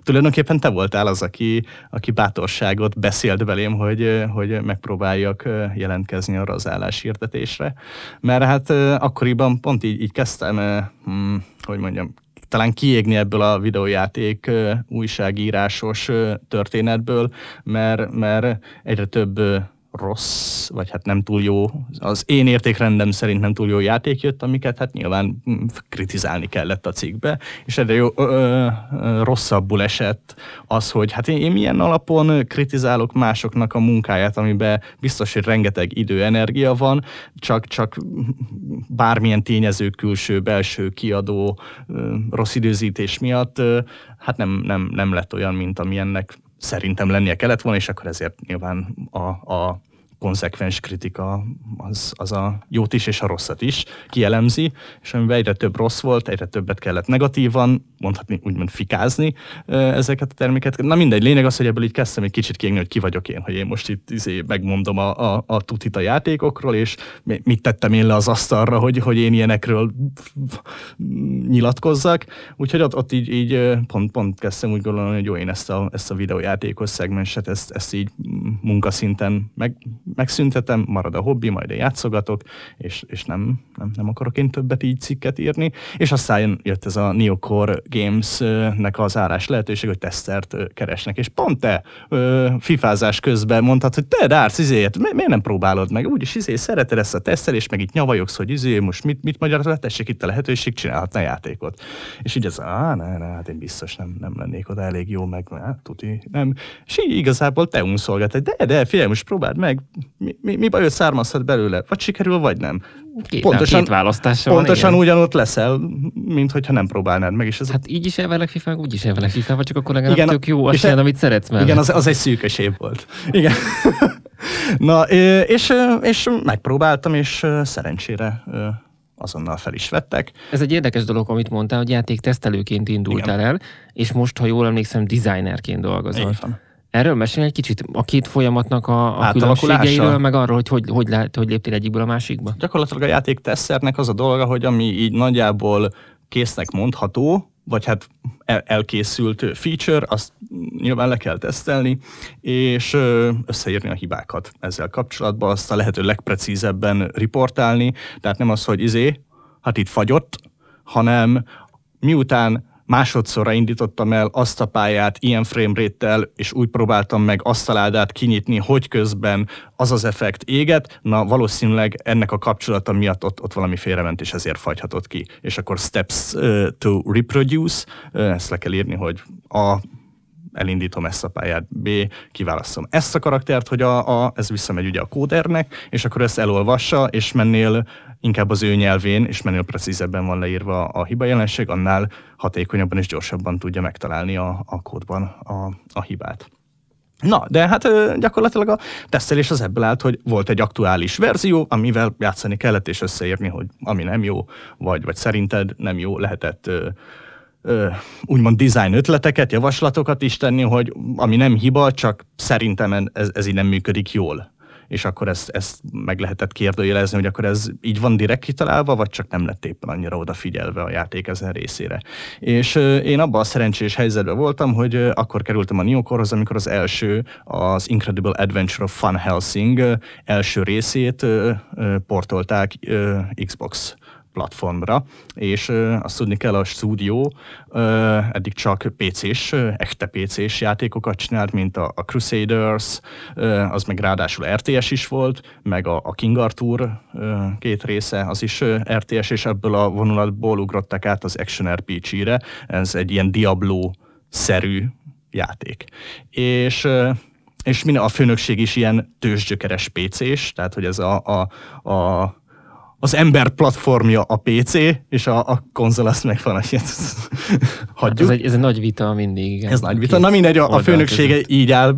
tulajdonképpen te voltál az, aki, aki bátorságot beszélt belém, hogy, hogy megpróbáljak jelentkezni arra az álláshirdetésre. Mert hát akkoriban pont így, így kezdtem, hmm, hogy mondjam, talán kiégni ebből a videójáték újságírásos történetből, mert, mert egyre több rossz, vagy hát nem túl jó, az én értékrendem szerint nem túl jó játék jött, amiket hát nyilván mm, kritizálni kellett a cikkbe, és egyre jó, ö, ö, rosszabbul esett az, hogy hát én, én milyen alapon kritizálok másoknak a munkáját, amiben biztos, hogy rengeteg idő, energia van, csak, csak bármilyen tényező, külső, belső, kiadó, ö, rossz időzítés miatt, ö, hát nem, nem, nem lett olyan, mint amilyennek szerintem lennie kellett volna, és akkor ezért nyilván a, a konzekvens kritika az, az a jót is és a rosszat is kielemzi, és amiben egyre több rossz volt, egyre többet kellett negatívan, mondhatni úgymond fikázni ezeket a terméket. Na mindegy, lényeg az, hogy ebből így kezdtem egy kicsit kiégni, hogy ki vagyok én, hogy én most itt izé megmondom a, a, a tutit a játékokról, és mit tettem én le az asztalra, hogy, hogy én ilyenekről nyilatkozzak. Úgyhogy ott, ott így, így pont, pont kezdtem úgy gondolni, hogy jó, én ezt a, ezt a videójátékos szegmenset, ezt, ezt így munkaszinten meg, megszüntetem, marad a hobbi, majd én játszogatok, és, és nem, nem, nem akarok én többet így cikket írni. És aztán jött ez a Neocore Games-nek az árás lehetőség, hogy tesztert keresnek. És pont te fifázás közben mondtad, hogy te, Dárc, izéért, mi, miért nem próbálod meg? Úgyis izé, szereted ezt a tesztelést, meg itt nyavajogsz, hogy izé, most mit, mit magyarázol, tessék itt a lehetőség, csinálhatna játékot. És így ez, á, ne, ne, hát én biztos nem, nem lennék oda elég jó, meg hát, tuti, nem. És így igazából te unszolgat, de, de, figyelj, most próbáld meg, mi, mi, mi baj származhat belőle? Vagy sikerül, vagy nem. Két, pontosan, két választása Pontosan van, ugyanott leszel, mint hogyha nem próbálnád meg. És ez hát így is elvelek FIFA, úgy is elvelek FIFA, vagy csak akkor legalább igen, tök jó, azt csinálod, amit szeretsz mellett. Igen, az, az egy szűkös év volt. Igen. Na, és, és megpróbáltam, és szerencsére azonnal fel is vettek. Ez egy érdekes dolog, amit mondtál, hogy játék tesztelőként indultál Igen. el, és most, ha jól emlékszem, designerként dolgozol. Igen. Erről mesélj egy kicsit a két folyamatnak a, a különbségeiről, meg arról, hogy hogy, hogy, lehet, hogy léptél egyikből a másikba. Gyakorlatilag a játék teszternek az a dolga, hogy ami így nagyjából késznek mondható, vagy hát elkészült feature, azt nyilván le kell tesztelni, és összeírni a hibákat ezzel kapcsolatban, azt a lehető legprecízebben riportálni, tehát nem az, hogy izé, hát itt fagyott, hanem miután másodszorra indítottam el azt a pályát ilyen framerate és úgy próbáltam meg azt a ládát kinyitni, hogy közben az az effekt éget, na valószínűleg ennek a kapcsolata miatt ott, ott valami félrement, és ezért fagyhatott ki. És akkor steps uh, to reproduce, uh, ezt le kell írni, hogy a elindítom ezt a pályát, B, kiválasztom ezt a karaktert, hogy a, a, ez visszamegy ugye a kódernek, és akkor ezt elolvassa, és mennél inkább az ő nyelvén, és mennél precízebben van leírva a hiba jelenség, annál hatékonyabban és gyorsabban tudja megtalálni a, a kódban a, a hibát. Na, de hát gyakorlatilag a tesztelés az ebből állt, hogy volt egy aktuális verzió, amivel játszani kellett, és összeírni, hogy ami nem jó, vagy, vagy szerinted nem jó, lehetett úgymond design ötleteket, javaslatokat is tenni, hogy ami nem hiba, csak szerintem ez, ez így nem működik jól. És akkor ezt, ezt meg lehetett kérdőjelezni, hogy akkor ez így van direkt kitalálva, vagy csak nem lett éppen annyira odafigyelve a játék ezen részére. És én abban a szerencsés helyzetben voltam, hogy akkor kerültem a Neokorhoz, amikor az első, az Incredible Adventure of Fun Helsing első részét portolták Xbox platformra, és azt tudni kell, a stúdió eddig csak PC-s, echte PC-s játékokat csinált, mint a, a Crusaders, az meg ráadásul RTS is volt, meg a, a King Arthur két része, az is RTS, és ebből a vonulatból ugrottak át az Action RPG-re. Ez egy ilyen Diablo szerű játék. És és minden, a főnökség is ilyen tőzsgyökeres PC-s, tehát hogy ez a, a, a az ember platformja a PC, és a, a konzol azt meg van, hagyjuk. Ez egy, ez egy nagy vita mindig. Igen. Ez nagy vita. Na mindegy, a, a főnöksége között. így áll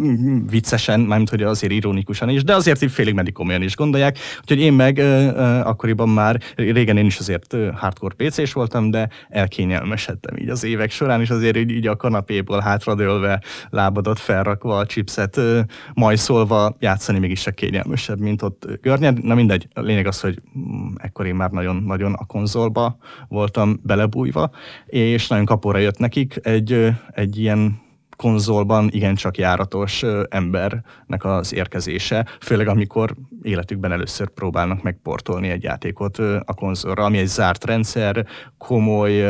viccesen, mármint hogy azért ironikusan is, de azért így félig meddig komolyan is gondolják. Úgyhogy én meg uh, akkoriban már, régen én is azért hardcore PC-s voltam, de elkényelmesedtem így az évek során, és azért így, így a kanapéból hátradőlve, lábadat felrakva, a chipset uh, majszolva játszani mégis a kényelmesebb, mint ott görnyed. Na mindegy, a lényeg az, hogy mm, ekkor én már nagyon-nagyon a konzolba voltam belebújva, és nagyon kapóra jött nekik egy, egy ilyen konzolban igencsak járatos embernek az érkezése, főleg amikor életükben először próbálnak megportolni egy játékot a konzolra, ami egy zárt rendszer, komoly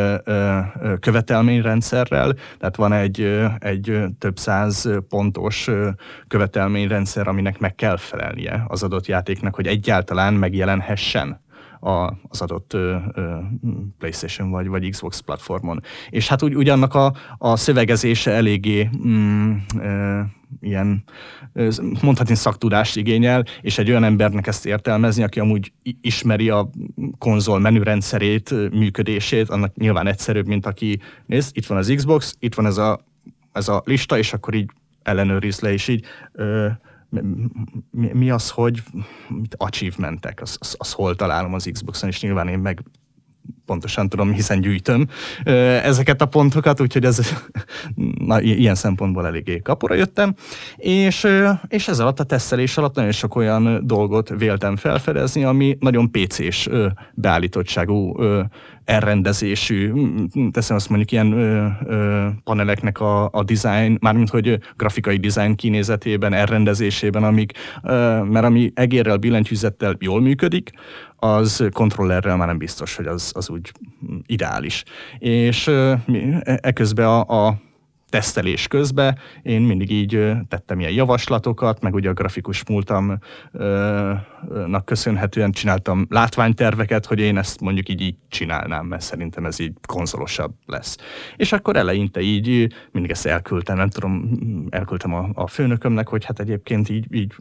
követelményrendszerrel, tehát van egy, egy több száz pontos követelményrendszer, aminek meg kell felelnie az adott játéknak, hogy egyáltalán megjelenhessen a, az adott ö, ö, PlayStation vagy, vagy Xbox platformon. És hát úgy, ugyannak a, a szövegezése eléggé mm, ö, ilyen, mondhatni szaktudást igényel, és egy olyan embernek ezt értelmezni, aki amúgy ismeri a konzol menürendszerét, működését, annak nyilván egyszerűbb, mint aki néz, itt van az Xbox, itt van ez a, ez a lista, és akkor így ellenőriz le, és így ö, mi, az, hogy achievementek, az, az, az hol találom az Xboxon, és nyilván én meg pontosan tudom, hiszen gyűjtöm ezeket a pontokat, úgyhogy ez na, ilyen szempontból eléggé kapora jöttem, és, és ez alatt a tesztelés alatt nagyon sok olyan dolgot véltem felfedezni, ami nagyon PC-s beállítottságú elrendezésű, teszem azt mondjuk ilyen ö, ö, paneleknek a, a design, mármint hogy grafikai design kinézetében, elrendezésében, amik, ö, mert ami egérrel, billentyűzettel jól működik, az kontrollerrel már nem biztos, hogy az, az úgy ideális. És eközben a, a tesztelés közben én mindig így tettem ilyen javaslatokat, meg ugye a grafikus múltamnak köszönhetően csináltam látványterveket, hogy én ezt mondjuk így, így csinálnám, mert szerintem ez így konzolosabb lesz. És akkor eleinte így mindig ezt elküldtem, nem tudom, elküldtem a, a főnökömnek, hogy hát egyébként így, így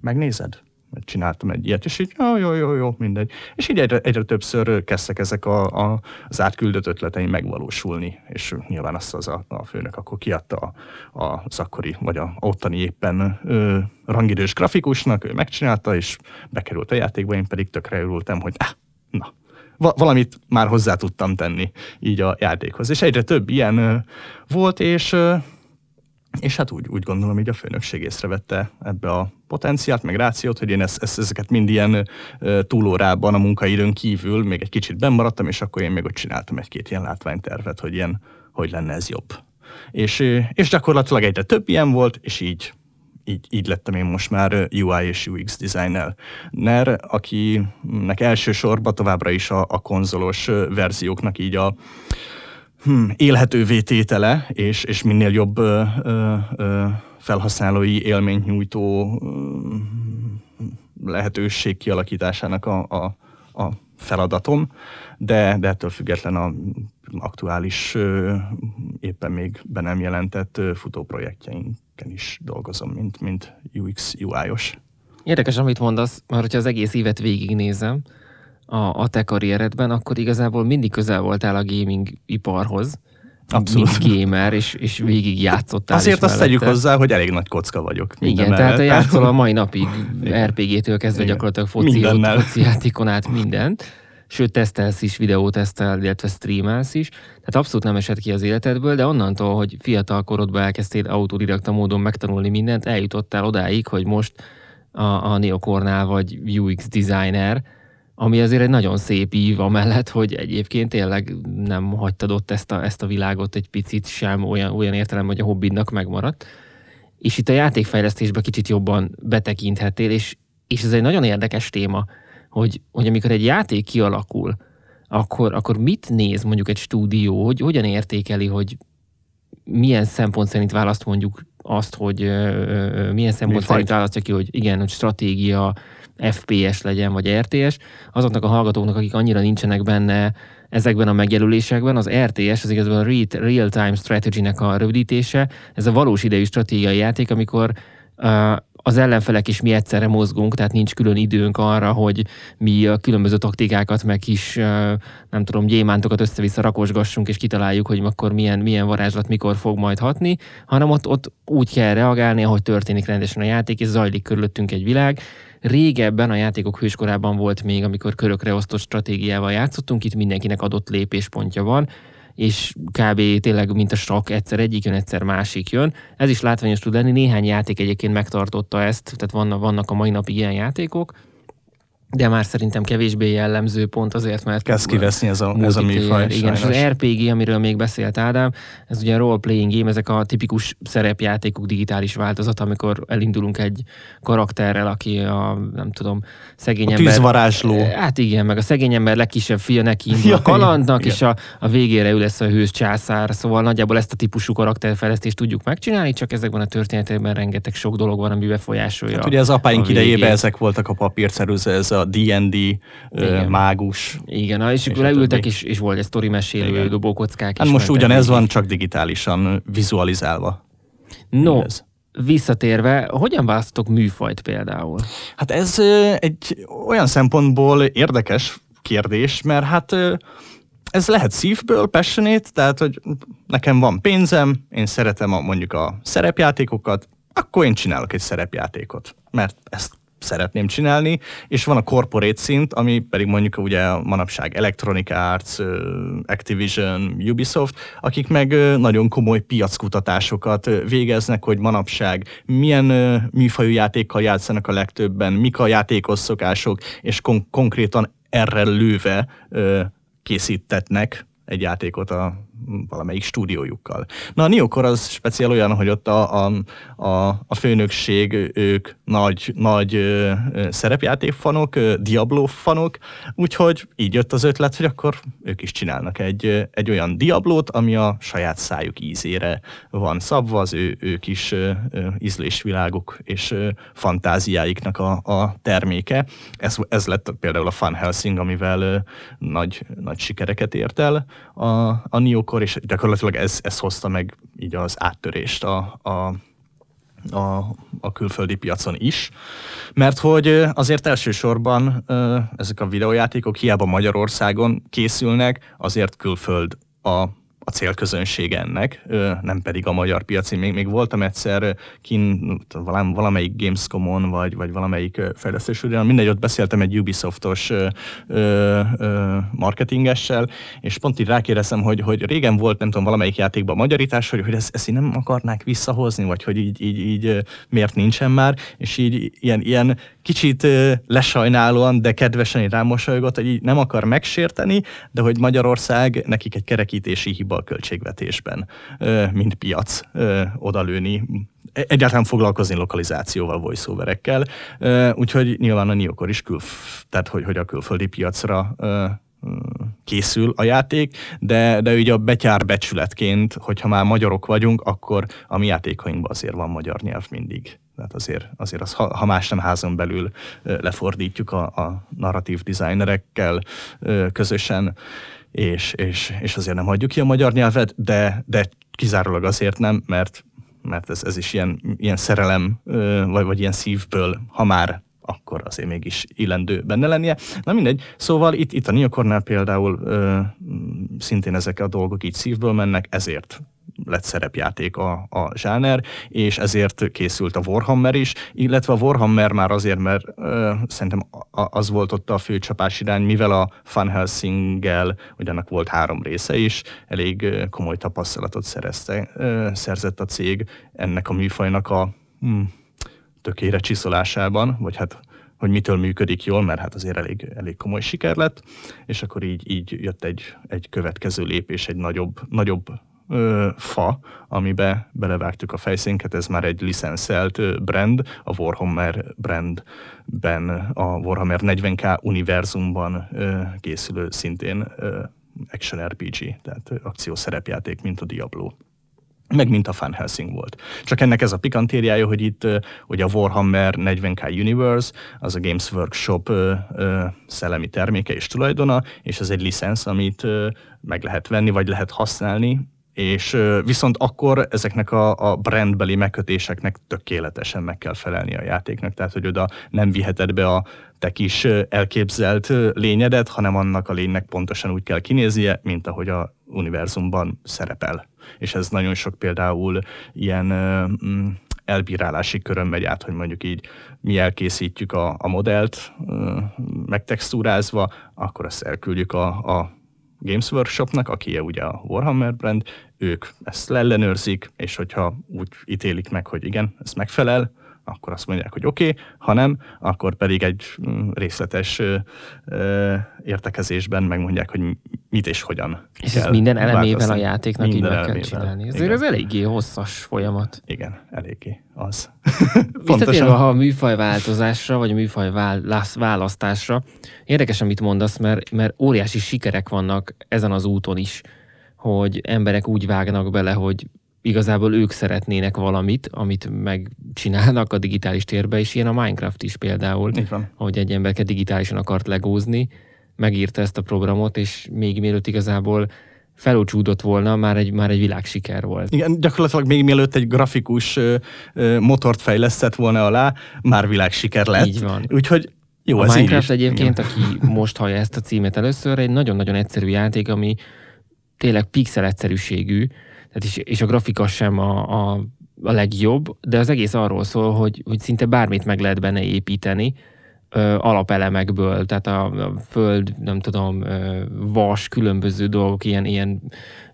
megnézed? Csináltam egy ilyet, és így jó, jó, jó, jó, mindegy. És így egyre, egyre többször kezdtek ezek a, a, az átküldött ötleteim megvalósulni, és nyilván azt az a, a főnök akkor kiadta a, a, az akkori, vagy a ottani éppen ö, rangidős grafikusnak, ő megcsinálta, és bekerült a játékba, én pedig tökre örültem, hogy ah, na, valamit már hozzá tudtam tenni így a játékhoz. És egyre több ilyen ö, volt, és ö, és hát úgy, úgy gondolom, hogy a főnökség észrevette ebbe a potenciált, meg rációt, hogy én ezt, ezt, ezeket mind ilyen túlórában a munkaidőn kívül még egy kicsit bemaradtam, és akkor én még ott csináltam egy-két ilyen látványtervet, hogy ilyen, hogy lenne ez jobb. És, és gyakorlatilag egyre több ilyen volt, és így, így, így lettem én most már UI és UX designer, ner, akinek elsősorban továbbra is a, a konzolos verzióknak így a, hmm, élhetővé tétele, és, és minél jobb ö, ö, ö, felhasználói élményt nyújtó ö, lehetőség kialakításának a, a, a feladatom, de, de ettől független a aktuális, ö, éppen még be nem jelentett futóprojektjeinken is dolgozom, mint, mint UX, UI-os. Érdekes, amit mondasz, mert hogyha az egész évet végignézem, a, a te karrieredben, akkor igazából mindig közel voltál a gaming iparhoz. Abszolút. Mint gamer, és, és végig játszottál Azért azt tegyük hozzá, hogy elég nagy kocka vagyok. Igen, mellett. tehát a játszol a mai napig RPG-től kezdve Igen. gyakorlatilag foci, foci játékon át mindent. Sőt, tesztelsz is, videótesztel, illetve streamelsz is. Tehát abszolút nem esett ki az életedből, de onnantól, hogy fiatal korodban elkezdtél autodidakta módon megtanulni mindent, eljutottál odáig, hogy most a, a Neocornál vagy UX designer, ami azért egy nagyon szép ív amellett, hogy egyébként tényleg nem hagytad ott ezt a, ezt a világot egy picit sem olyan, olyan értelem, hogy a hobbidnak megmaradt. És itt a játékfejlesztésbe kicsit jobban betekinthettél, és, és ez egy nagyon érdekes téma, hogy, hogy amikor egy játék kialakul, akkor, akkor mit néz mondjuk egy stúdió, hogy hogyan értékeli, hogy milyen szempont szerint választ mondjuk azt, hogy ö, ö, milyen szempont szerint választja ki, hogy igen, hogy stratégia, FPS legyen, vagy RTS. Azoknak a hallgatóknak, akik annyira nincsenek benne ezekben a megjelölésekben, az RTS, az igazából a Real Time Strategy-nek a rövidítése, ez a valós idejű stratégiai játék, amikor uh, az ellenfelek is mi egyszerre mozgunk, tehát nincs külön időnk arra, hogy mi a különböző taktikákat, meg kis, nem tudom, gyémántokat össze-vissza rakosgassunk, és kitaláljuk, hogy akkor milyen, milyen varázslat mikor fog majd hatni, hanem ott, ott úgy kell reagálni, ahogy történik rendesen a játék, és zajlik körülöttünk egy világ. Régebben a játékok hőskorában volt még, amikor körökre osztott stratégiával játszottunk, itt mindenkinek adott lépéspontja van, és kb. tényleg mint a sok, egyszer egyik jön, egyszer másik jön. Ez is látványos tud lenni, néhány játék egyébként megtartotta ezt, tehát vannak, vannak a mai napig ilyen játékok, de már szerintem kevésbé jellemző pont azért, mert... Kezd kiveszni ez a, ez a műfaj. Igen, és az RPG, amiről még beszélt Ádám, ez ugye a role-playing game, ezek a tipikus szerepjátékok digitális változat, amikor elindulunk egy karakterrel, aki a, nem tudom, szegény a ember... tűzvarázsló. Hát igen, meg a szegény ember legkisebb fia neki indul ja, a kalandnak, igen. és a, a végére ő lesz a hős császár, szóval nagyjából ezt a típusú karakterfejlesztést tudjuk megcsinálni, csak ezekben a történetekben rengeteg sok dolog van, ami befolyásolja. Hát ugye az apáink idejében ezek voltak a papírceruza, ez a a D&D mágus. Igen, és, és akkor leültek, és, és volt egy sztori mesélő Igen. dobókockák. Hát most ugyanez van, csak digitálisan vizualizálva. No, ez. visszatérve, hogyan választotok műfajt például? Hát ez egy olyan szempontból érdekes kérdés, mert hát ez lehet szívből, passionate, tehát hogy nekem van pénzem, én szeretem a, mondjuk a szerepjátékokat, akkor én csinálok egy szerepjátékot, mert ezt szeretném csinálni, és van a corporate szint, ami pedig mondjuk ugye manapság Electronic Arts, Activision, Ubisoft, akik meg nagyon komoly piackutatásokat végeznek, hogy manapság milyen műfajú játékkal játszanak a legtöbben, mik a játékos szokások, és kon- konkrétan erre lőve készítetnek egy játékot a valamelyik stúdiójukkal. Na a Neokor az speciál olyan, hogy ott a, a, a, a főnökség, ők nagy, nagy ö, szerepjátékfanok, Diablo fanok, úgyhogy így jött az ötlet, hogy akkor ők is csinálnak egy, egy olyan Diablót, ami a saját szájuk ízére van szabva, az ő, ők is ö, ízlésviláguk és ö, fantáziáiknak a, a terméke. Ez, ez lett például a Fun Helsing, amivel ö, nagy, nagy sikereket ért el a, a akkor, és gyakorlatilag ez, ez hozta meg így az áttörést a, a, a, a külföldi piacon is, mert hogy azért elsősorban ezek a videójátékok hiába Magyarországon készülnek, azért külföld a a célközönség ennek, nem pedig a magyar piaci. Még, még voltam egyszer kin valamelyik Gamescom-on, vagy, vagy valamelyik fejlesztésről, mindegy, ott beszéltem egy Ubisoftos marketingessel, és pont így rákérdeztem, hogy, hogy régen volt, nem tudom, valamelyik játékban magyarítás, hogy, hogy ezt, ezt így nem akarnák visszahozni, vagy hogy így, így, így miért nincsen már, és így ilyen, ilyen kicsit lesajnálóan, de kedvesen így rámosolygott, hogy így nem akar megsérteni, de hogy Magyarország nekik egy kerekítési hiba a költségvetésben, mint piac odalőni egyáltalán foglalkozni lokalizációval, voiceoverekkel, úgyhogy nyilván a Niokor is kül, tehát hogy, hogy a külföldi piacra készül a játék, de, de ugye a betyár becsületként, hogyha már magyarok vagyunk, akkor a mi játékainkban azért van magyar nyelv mindig. Tehát azért, azért az, ha más nem házon belül lefordítjuk a, a narratív designerekkel közösen, és, és, és azért nem hagyjuk ki a magyar nyelvet, de, de kizárólag azért nem, mert, mert ez, ez is ilyen, ilyen szerelem, vagy, vagy ilyen szívből, ha már akkor azért mégis illendő benne lennie. Na mindegy, szóval itt, itt a Neokornál például ö, szintén ezek a dolgok így szívből mennek, ezért lett szerepjáték a, a zsáner, és ezért készült a Warhammer is, illetve a Warhammer már azért, mert ö, szerintem az volt ott a fő csapás irány, mivel a Van Helsing-gel, ugyanak volt három része is, elég komoly tapasztalatot szerezte, ö, szerzett a cég ennek a műfajnak a hm, tökére csiszolásában, vagy hát hogy mitől működik jól, mert hát azért elég, elég komoly siker lett, és akkor így, így jött egy, egy következő lépés, egy nagyobb, nagyobb ö, fa, amibe belevágtuk a fejszénket, ez már egy licenszelt brand, a Warhammer brandben, a Warhammer 40k univerzumban ö, készülő szintén ö, action RPG, tehát akció szerepjáték, mint a Diablo. meg mint a Van Helsing volt. Csak ennek ez a pikantériája, hogy itt hogy a Warhammer 40k Universe, az a Games Workshop ö, ö, szellemi terméke és tulajdona, és ez egy licensz, amit ö, meg lehet venni, vagy lehet használni, és viszont akkor ezeknek a, a brandbeli megkötéseknek tökéletesen meg kell felelni a játéknak, tehát hogy oda nem viheted be a te kis elképzelt lényedet, hanem annak a lénynek pontosan úgy kell kinéznie, mint ahogy a univerzumban szerepel. És ez nagyon sok például ilyen mm, elbírálási körön megy át, hogy mondjuk így mi elkészítjük a, a modellt megtextúrázva, akkor azt elküldjük a, a Games Workshopnak, aki ugye a Warhammer brand, ők ezt leellenőrzik, és hogyha úgy ítélik meg, hogy igen, ez megfelel, akkor azt mondják, hogy oké, okay, ha nem, akkor pedig egy mm, részletes értekezésben megmondják, hogy mit és hogyan. És ez minden elemével a játéknak minden így meg kell csinálni. Igen. ez eléggé hosszas folyamat. Igen, eléggé az. Visszatérve a műfaj változásra, vagy a műfaj választásra, érdekes, amit mondasz, mert, mert óriási sikerek vannak ezen az úton is, hogy emberek úgy vágnak bele, hogy igazából ők szeretnének valamit, amit megcsinálnak a digitális térbe, és ilyen a Minecraft is például, hogy egy emberke digitálisan akart legózni, megírta ezt a programot, és még mielőtt igazából felúcsúdott volna, már egy, már egy világsiker volt. Igen, gyakorlatilag még mielőtt egy grafikus ö, ö, motort fejlesztett volna alá, már világsiker lett. Így van. Úgyhogy jó, a ez Minecraft is. egyébként, Igen. aki most hallja ezt a címet először, egy nagyon-nagyon egyszerű játék, ami tényleg pixel egyszerűségű, tehát és, és a grafika sem a, a, a legjobb, de az egész arról szól, hogy, hogy szinte bármit meg lehet benne építeni, ö, alapelemekből, tehát a, a föld, nem tudom, ö, vas, különböző dolgok, ilyen, ilyen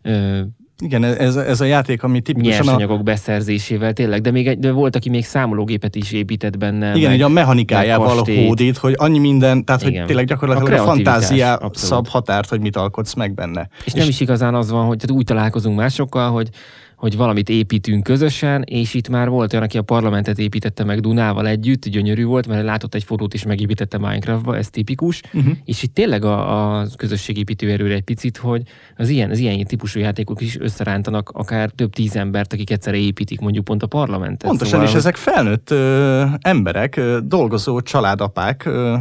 ö, igen, ez, ez a játék, ami tipikusan Nyersanyagok a... beszerzésével, tényleg, de még egy, de volt, aki még számológépet is épített benne. Igen, meg, a mechanikájával hódít, hogy annyi minden, tehát Igen. hogy tényleg gyakorlatilag a, a fantázia szab határt, hogy mit alkotsz meg benne. És, és nem is igazán az van, hogy tehát úgy találkozunk másokkal, hogy hogy valamit építünk közösen, és itt már volt olyan, aki a parlamentet építette meg Dunával együtt, gyönyörű volt, mert látott egy fotót és megépítette Minecraftba, ez tipikus, uh-huh. és itt tényleg a, a közösségépítő erőre egy picit, hogy az ilyen, az ilyen típusú játékok is összerántanak akár több tíz embert, akik egyszerre építik mondjuk pont a parlamentet. Pontosan, szóval, és ezek felnőtt ö, emberek, ö, dolgozó családapák, ö,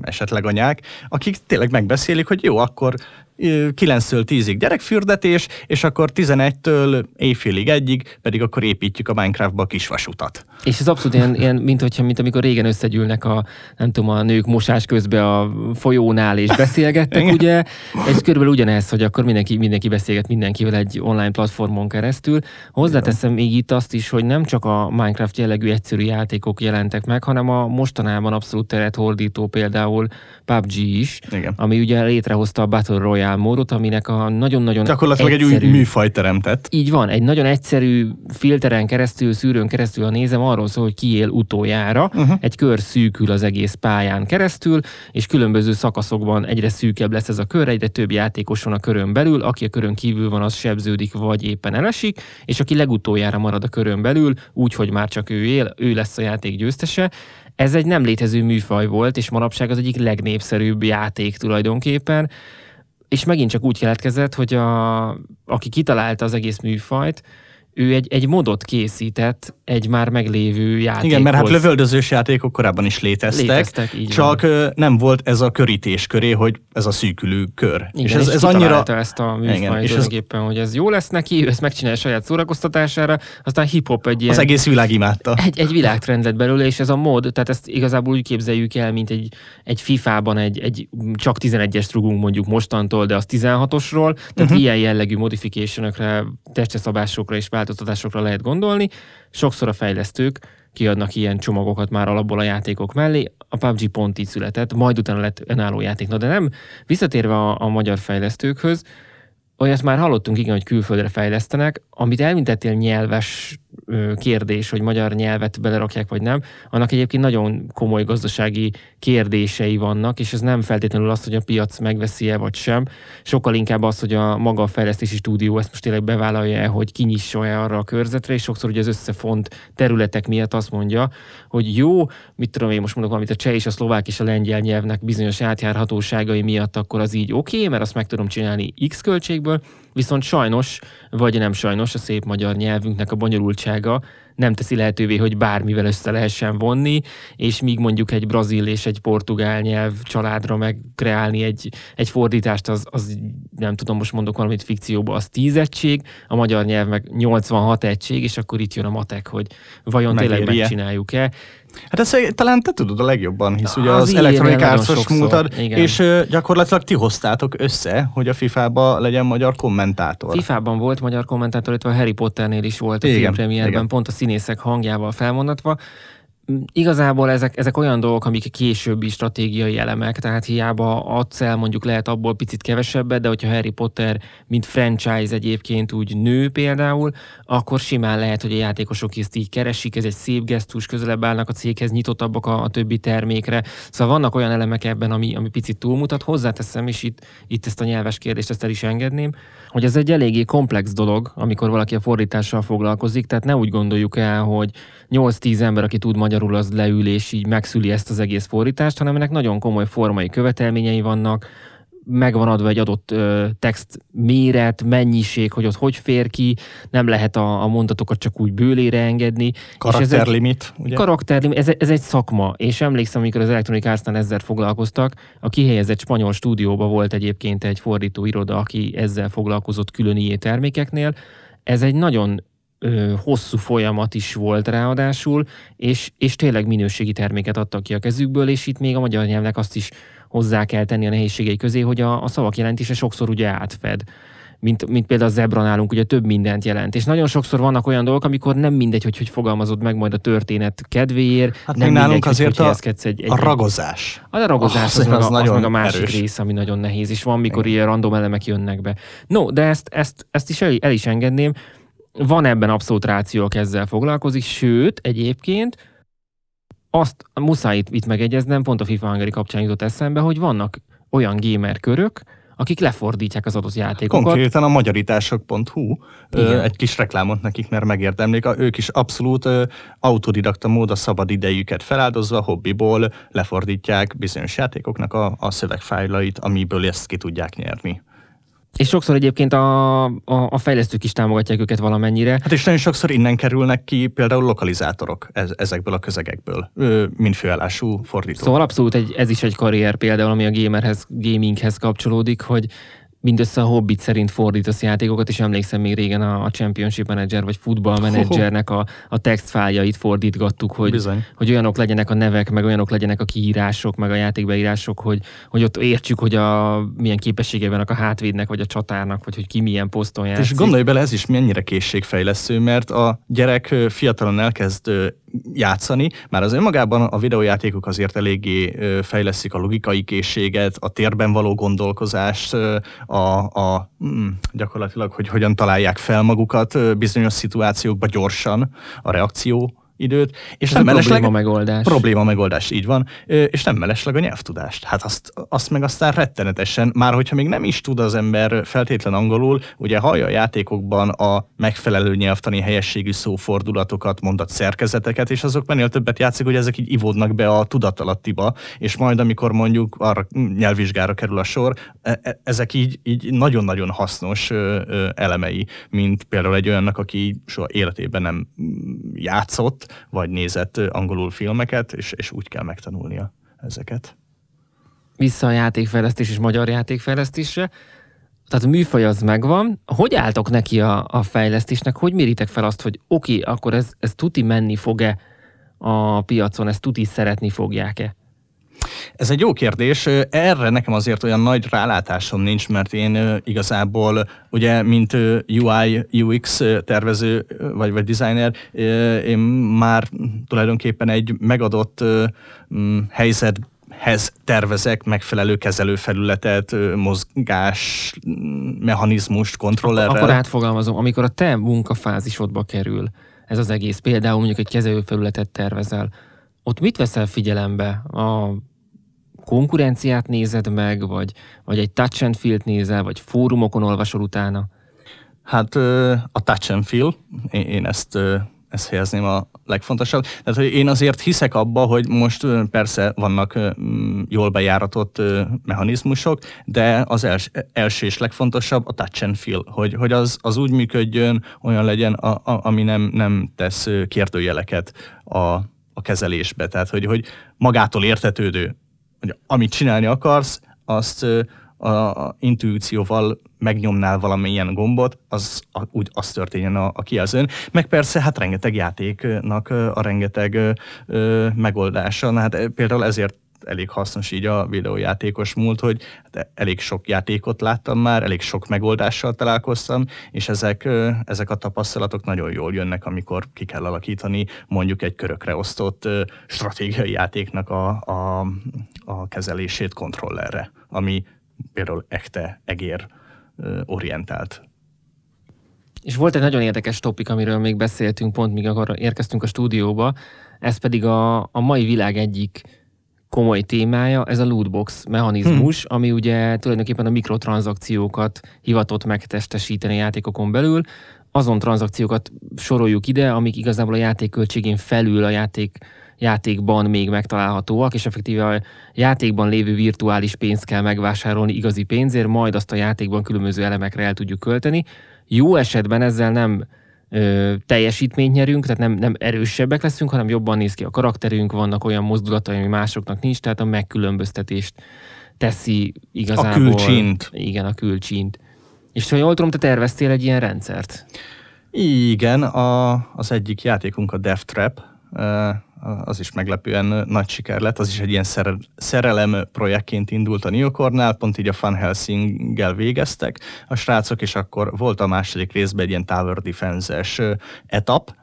esetleg anyák, akik tényleg megbeszélik, hogy jó, akkor 9-től 10-ig gyerekfürdetés, és akkor 11-től éjfélig egyig pedig akkor építjük a Minecraftba a kisvasutat. És ez abszolút ilyen, ilyen mint, hogyha, mint amikor régen összegyűlnek a, nem tudom, a nők mosás közben a folyónál és beszélgettek, ugye? Ez körülbelül ugyanez, hogy akkor mindenki, mindenki beszélget mindenkivel egy online platformon keresztül. Hozzáteszem még itt azt is, hogy nem csak a Minecraft jellegű egyszerű játékok jelentek meg, hanem a mostanában abszolút teret hordító például PUBG is, Igen. ami ugye létrehozta a Battle Royale módot, aminek a nagyon-nagyon Gyakorlatilag egyszerű, egy új műfaj teremtett. Így van, egy nagyon egyszerű filteren keresztül, szűrőn keresztül, ha nézem, arról szól, hogy ki él utoljára, uh-huh. egy kör szűkül az egész pályán keresztül, és különböző szakaszokban egyre szűkebb lesz ez a kör, egyre több játékos van a körön belül, aki a körön kívül van, az sebződik, vagy éppen elesik, és aki legutoljára marad a körön belül, úgy, hogy már csak ő él, ő lesz a játék győztese. Ez egy nem létező műfaj volt, és manapság az egyik legnépszerűbb játék tulajdonképpen és megint csak úgy keletkezett, hogy a, aki kitalálta az egész műfajt, ő egy, egy modot készített egy már meglévő játékhoz. Igen, mert hát lövöldözős játékok korábban is léteztek, léteztek így csak van. nem volt ez a körítés köré, hogy ez a szűkülő kör. Igen, és ez, és ez annyira... ezt a műfajt és ez... hogy ez jó lesz neki, ő ezt megcsinálja saját szórakoztatására, aztán hip-hop egy ilyen... Az egész világ imádta. Egy, egy világtrend lett belőle, és ez a mod, tehát ezt igazából úgy képzeljük el, mint egy, egy FIFA-ban egy, egy csak 11-es rugunk mondjuk mostantól, de az 16-osról, tehát uh-huh. ilyen jellegű modificationokra, testeszabásokra és változtatásokra lehet gondolni. Sokszor a fejlesztők kiadnak ilyen csomagokat már alapból a játékok mellé. A PUBG pont így született, majd utána lett önálló játék. Na de nem, visszatérve a, a magyar fejlesztőkhöz, olyat már hallottunk, igen, hogy külföldre fejlesztenek, amit elmintettél nyelves kérdés, hogy magyar nyelvet belerakják vagy nem, annak egyébként nagyon komoly gazdasági kérdései vannak, és ez nem feltétlenül az, hogy a piac megveszi-e vagy sem, sokkal inkább az, hogy a maga a fejlesztési stúdió ezt most tényleg bevállalja hogy kinyissa-e arra a körzetre, és sokszor ugye az összefont területek miatt azt mondja, hogy jó, mit tudom én most mondok valamit, a cseh és a szlovák és a lengyel nyelvnek bizonyos átjárhatóságai miatt akkor az így oké, okay, mert azt meg tudom csinálni X költségből, viszont sajnos, vagy nem sajnos, a szép magyar nyelvünknek a bonyolultsága nem teszi lehetővé, hogy bármivel össze lehessen vonni, és míg mondjuk egy brazil és egy portugál nyelv családra meg kreálni egy, egy fordítást, az, az nem tudom, most mondok valamit fikcióba, az 10 egység, a magyar nyelv meg 86 egység, és akkor itt jön a matek, hogy vajon Megéri-e? tényleg megcsináljuk-e. Hát ezt talán te tudod a legjobban, hisz ugye Az az, sokszor, múltad, igen. és ö, gyakorlatilag ti hoztátok össze, hogy a FIFA-ba legyen magyar kommentátor. FIFA-ban volt magyar kommentátor, illetve a Harry Potternél is volt a Igen, filmpremierben, igen. pont a színészek hangjával felmondatva. Igazából ezek, ezek olyan dolgok, amik későbbi stratégiai elemek, tehát hiába adsz el, mondjuk lehet abból picit kevesebbet, de hogyha Harry Potter, mint franchise egyébként úgy nő például, akkor simán lehet, hogy a játékosok ezt így keresik, ez egy szép gesztus, közelebb állnak a céghez, nyitottabbak a, a többi termékre. Szóval vannak olyan elemek ebben, ami, ami picit túlmutat. Hozzáteszem, és itt, itt ezt a nyelves kérdést ezt el is engedném, hogy ez egy eléggé komplex dolog, amikor valaki a fordítással foglalkozik, tehát ne úgy gondoljuk el, hogy 8-10 ember, aki tud magyarul, az leül és így megszüli ezt az egész fordítást, hanem ennek nagyon komoly formai követelményei vannak, meg van adva egy adott ö, text méret, mennyiség, hogy ott hogy fér ki, nem lehet a, a mondatokat csak úgy bőlére engedni. és ez egy, Karakterlimit, ugye? Karakter, ez, ez egy szakma, és emlékszem, amikor az Electronic Arts-nál ezzel foglalkoztak, a kihelyezett spanyol stúdióban volt egyébként egy fordító iroda, aki ezzel foglalkozott külön IE termékeknél. Ez egy nagyon ö, hosszú folyamat is volt ráadásul, és, és tényleg minőségi terméket adtak ki a kezükből, és itt még a magyar nyelvnek azt is hozzá kell tenni a nehézségei közé, hogy a, a szavak jelentése sokszor ugye átfed. Mint, mint például a zebra nálunk ugye több mindent jelent. És nagyon sokszor vannak olyan dolgok, amikor nem mindegy, hogy hogy fogalmazod meg majd a történet kedvéért. Hát nem nálunk mindegy, hogy azért hogy a- helyezkedsz egy, egy, A ragozás. a ragozás az, Az- meg, az a, az nagyon meg a másik erős. rész, ami nagyon nehéz, és van, mikor ilyen random elemek jönnek be. No, de ezt, ezt, ezt is el, el is engedném. Van ebben abszolút ráció, aki ezzel foglalkozik, sőt, egyébként azt muszáj itt, itt megegyeznem, pont a FIFA Hungary kapcsán jutott eszembe, hogy vannak olyan gamer körök, akik lefordítják az adott játékokat. Konkrétan a magyarítások.hu ö, Igen. egy kis reklámot nekik, mert megérdemlik. Ők is abszolút autodidakta mód a szabad idejüket feláldozva, hobbiból lefordítják bizonyos játékoknak a, a szövegfájlait, amiből ezt ki tudják nyerni. És sokszor egyébként a, a, a fejlesztők is támogatják őket valamennyire. Hát és nagyon sokszor innen kerülnek ki például lokalizátorok ez, ezekből a közegekből, mint főállású fordító. Szóval abszolút egy, ez is egy karrier például, ami a gamerhez, gaminghez kapcsolódik, hogy mindössze a hobbit szerint fordítasz játékokat, és emlékszem még régen a, a Championship Manager vagy Football Managernek a, a textfájait fordítgattuk, hogy, Bizony. hogy olyanok legyenek a nevek, meg olyanok legyenek a kiírások, meg a játékbeírások, hogy, hogy ott értsük, hogy a, milyen képességei vannak a hátvédnek, vagy a csatárnak, vagy hogy ki milyen poszton játszik. És gondolj bele, ez is mennyire készségfejlesztő, mert a gyerek fiatalon elkezd játszani, már az önmagában a videójátékok azért eléggé ö, fejlesztik a logikai készséget, a térben való gondolkozást, a, a mm, gyakorlatilag, hogy hogyan találják fel magukat bizonyos szituációkba gyorsan, a reakció időt, és Ez nem a mellesleg probléma megoldás. probléma megoldás, így van, és nem mellesleg a nyelvtudást. Hát azt, azt meg aztán rettenetesen, már hogyha még nem is tud az ember feltétlen angolul, ugye hallja a játékokban a megfelelő nyelvtani helyességű szófordulatokat, mondat szerkezeteket, és azok mennél többet játszik, hogy ezek így ivódnak be a tudatalattiba, és majd amikor mondjuk arra nyelvvizsgára kerül a sor, e- e- ezek így, így nagyon-nagyon hasznos elemei, mint például egy olyannak, aki soha életében nem mm, vagy nézett angolul filmeket, és, és úgy kell megtanulnia ezeket. vissza a játékfejlesztés és magyar játékfejlesztésre. Tehát a műfaj az megvan. Hogy álltok neki a, a fejlesztésnek? Hogy méritek fel azt, hogy oké, okay, akkor ez, ez tuti menni fog-e a piacon, ezt tuti szeretni fogják-e? Ez egy jó kérdés. Erre nekem azért olyan nagy rálátásom nincs, mert én igazából, ugye, mint UI, UX tervező vagy, vagy designer, én már tulajdonképpen egy megadott mm, helyzethez tervezek megfelelő kezelőfelületet, mozgás mm, mechanizmust, kontrollerrel. Akkor átfogalmazom, amikor a te munkafázisodba kerül ez az egész, például mondjuk egy kezelőfelületet tervezel, ott mit veszel figyelembe? A konkurenciát nézed meg, vagy, vagy egy touch and feel nézel, vagy fórumokon olvasol utána? Hát a touch and feel, én, ezt, ezt helyezném a legfontosabb. Tehát, én azért hiszek abba, hogy most persze vannak jól bejáratott mechanizmusok, de az els, első és legfontosabb a touch and feel, hogy, hogy az, az úgy működjön, olyan legyen, a, a, ami nem, nem tesz kérdőjeleket a, a kezelésbe. Tehát, hogy, hogy magától értetődő, amit csinálni akarsz, azt a, intuícióval megnyomnál valamilyen gombot, az úgy az történjen a, a kijelzőn. Meg persze hát rengeteg játéknak a rengeteg ö, megoldása. Na, hát például ezért elég hasznos így a videójátékos múlt, hogy hát elég sok játékot láttam már, elég sok megoldással találkoztam, és ezek, ezek a tapasztalatok nagyon jól jönnek, amikor ki kell alakítani mondjuk egy körökre osztott stratégiai játéknak a, a, a kezelését kontrollerre, ami például ekte, egér orientált. És volt egy nagyon érdekes topik, amiről még beszéltünk pont, míg akkor érkeztünk a stúdióba, ez pedig a, a mai világ egyik komoly témája, ez a lootbox mechanizmus, hmm. ami ugye tulajdonképpen a mikrotranszakciókat hivatott megtestesíteni a játékokon belül. Azon tranzakciókat soroljuk ide, amik igazából a játék költségén felül a játék játékban még megtalálhatóak, és effektíve a játékban lévő virtuális pénzt kell megvásárolni igazi pénzért, majd azt a játékban különböző elemekre el tudjuk költeni. Jó esetben ezzel nem ö, teljesítményt nyerünk, tehát nem, nem erősebbek leszünk, hanem jobban néz ki a karakterünk, vannak olyan mozdulatai, ami másoknak nincs, tehát a megkülönböztetést teszi igazából. A külcsint. Igen, a külcsint. És ha jól tudom, te terveztél egy ilyen rendszert? Igen, a, az egyik játékunk a Death Trap, az is meglepően nagy siker lett, az is egy ilyen szerelem projektként indult a Neocornál, pont így a Fun Helsing-gel végeztek. A srácok, és akkor volt a második részben egy ilyen Tower Defense-es etap,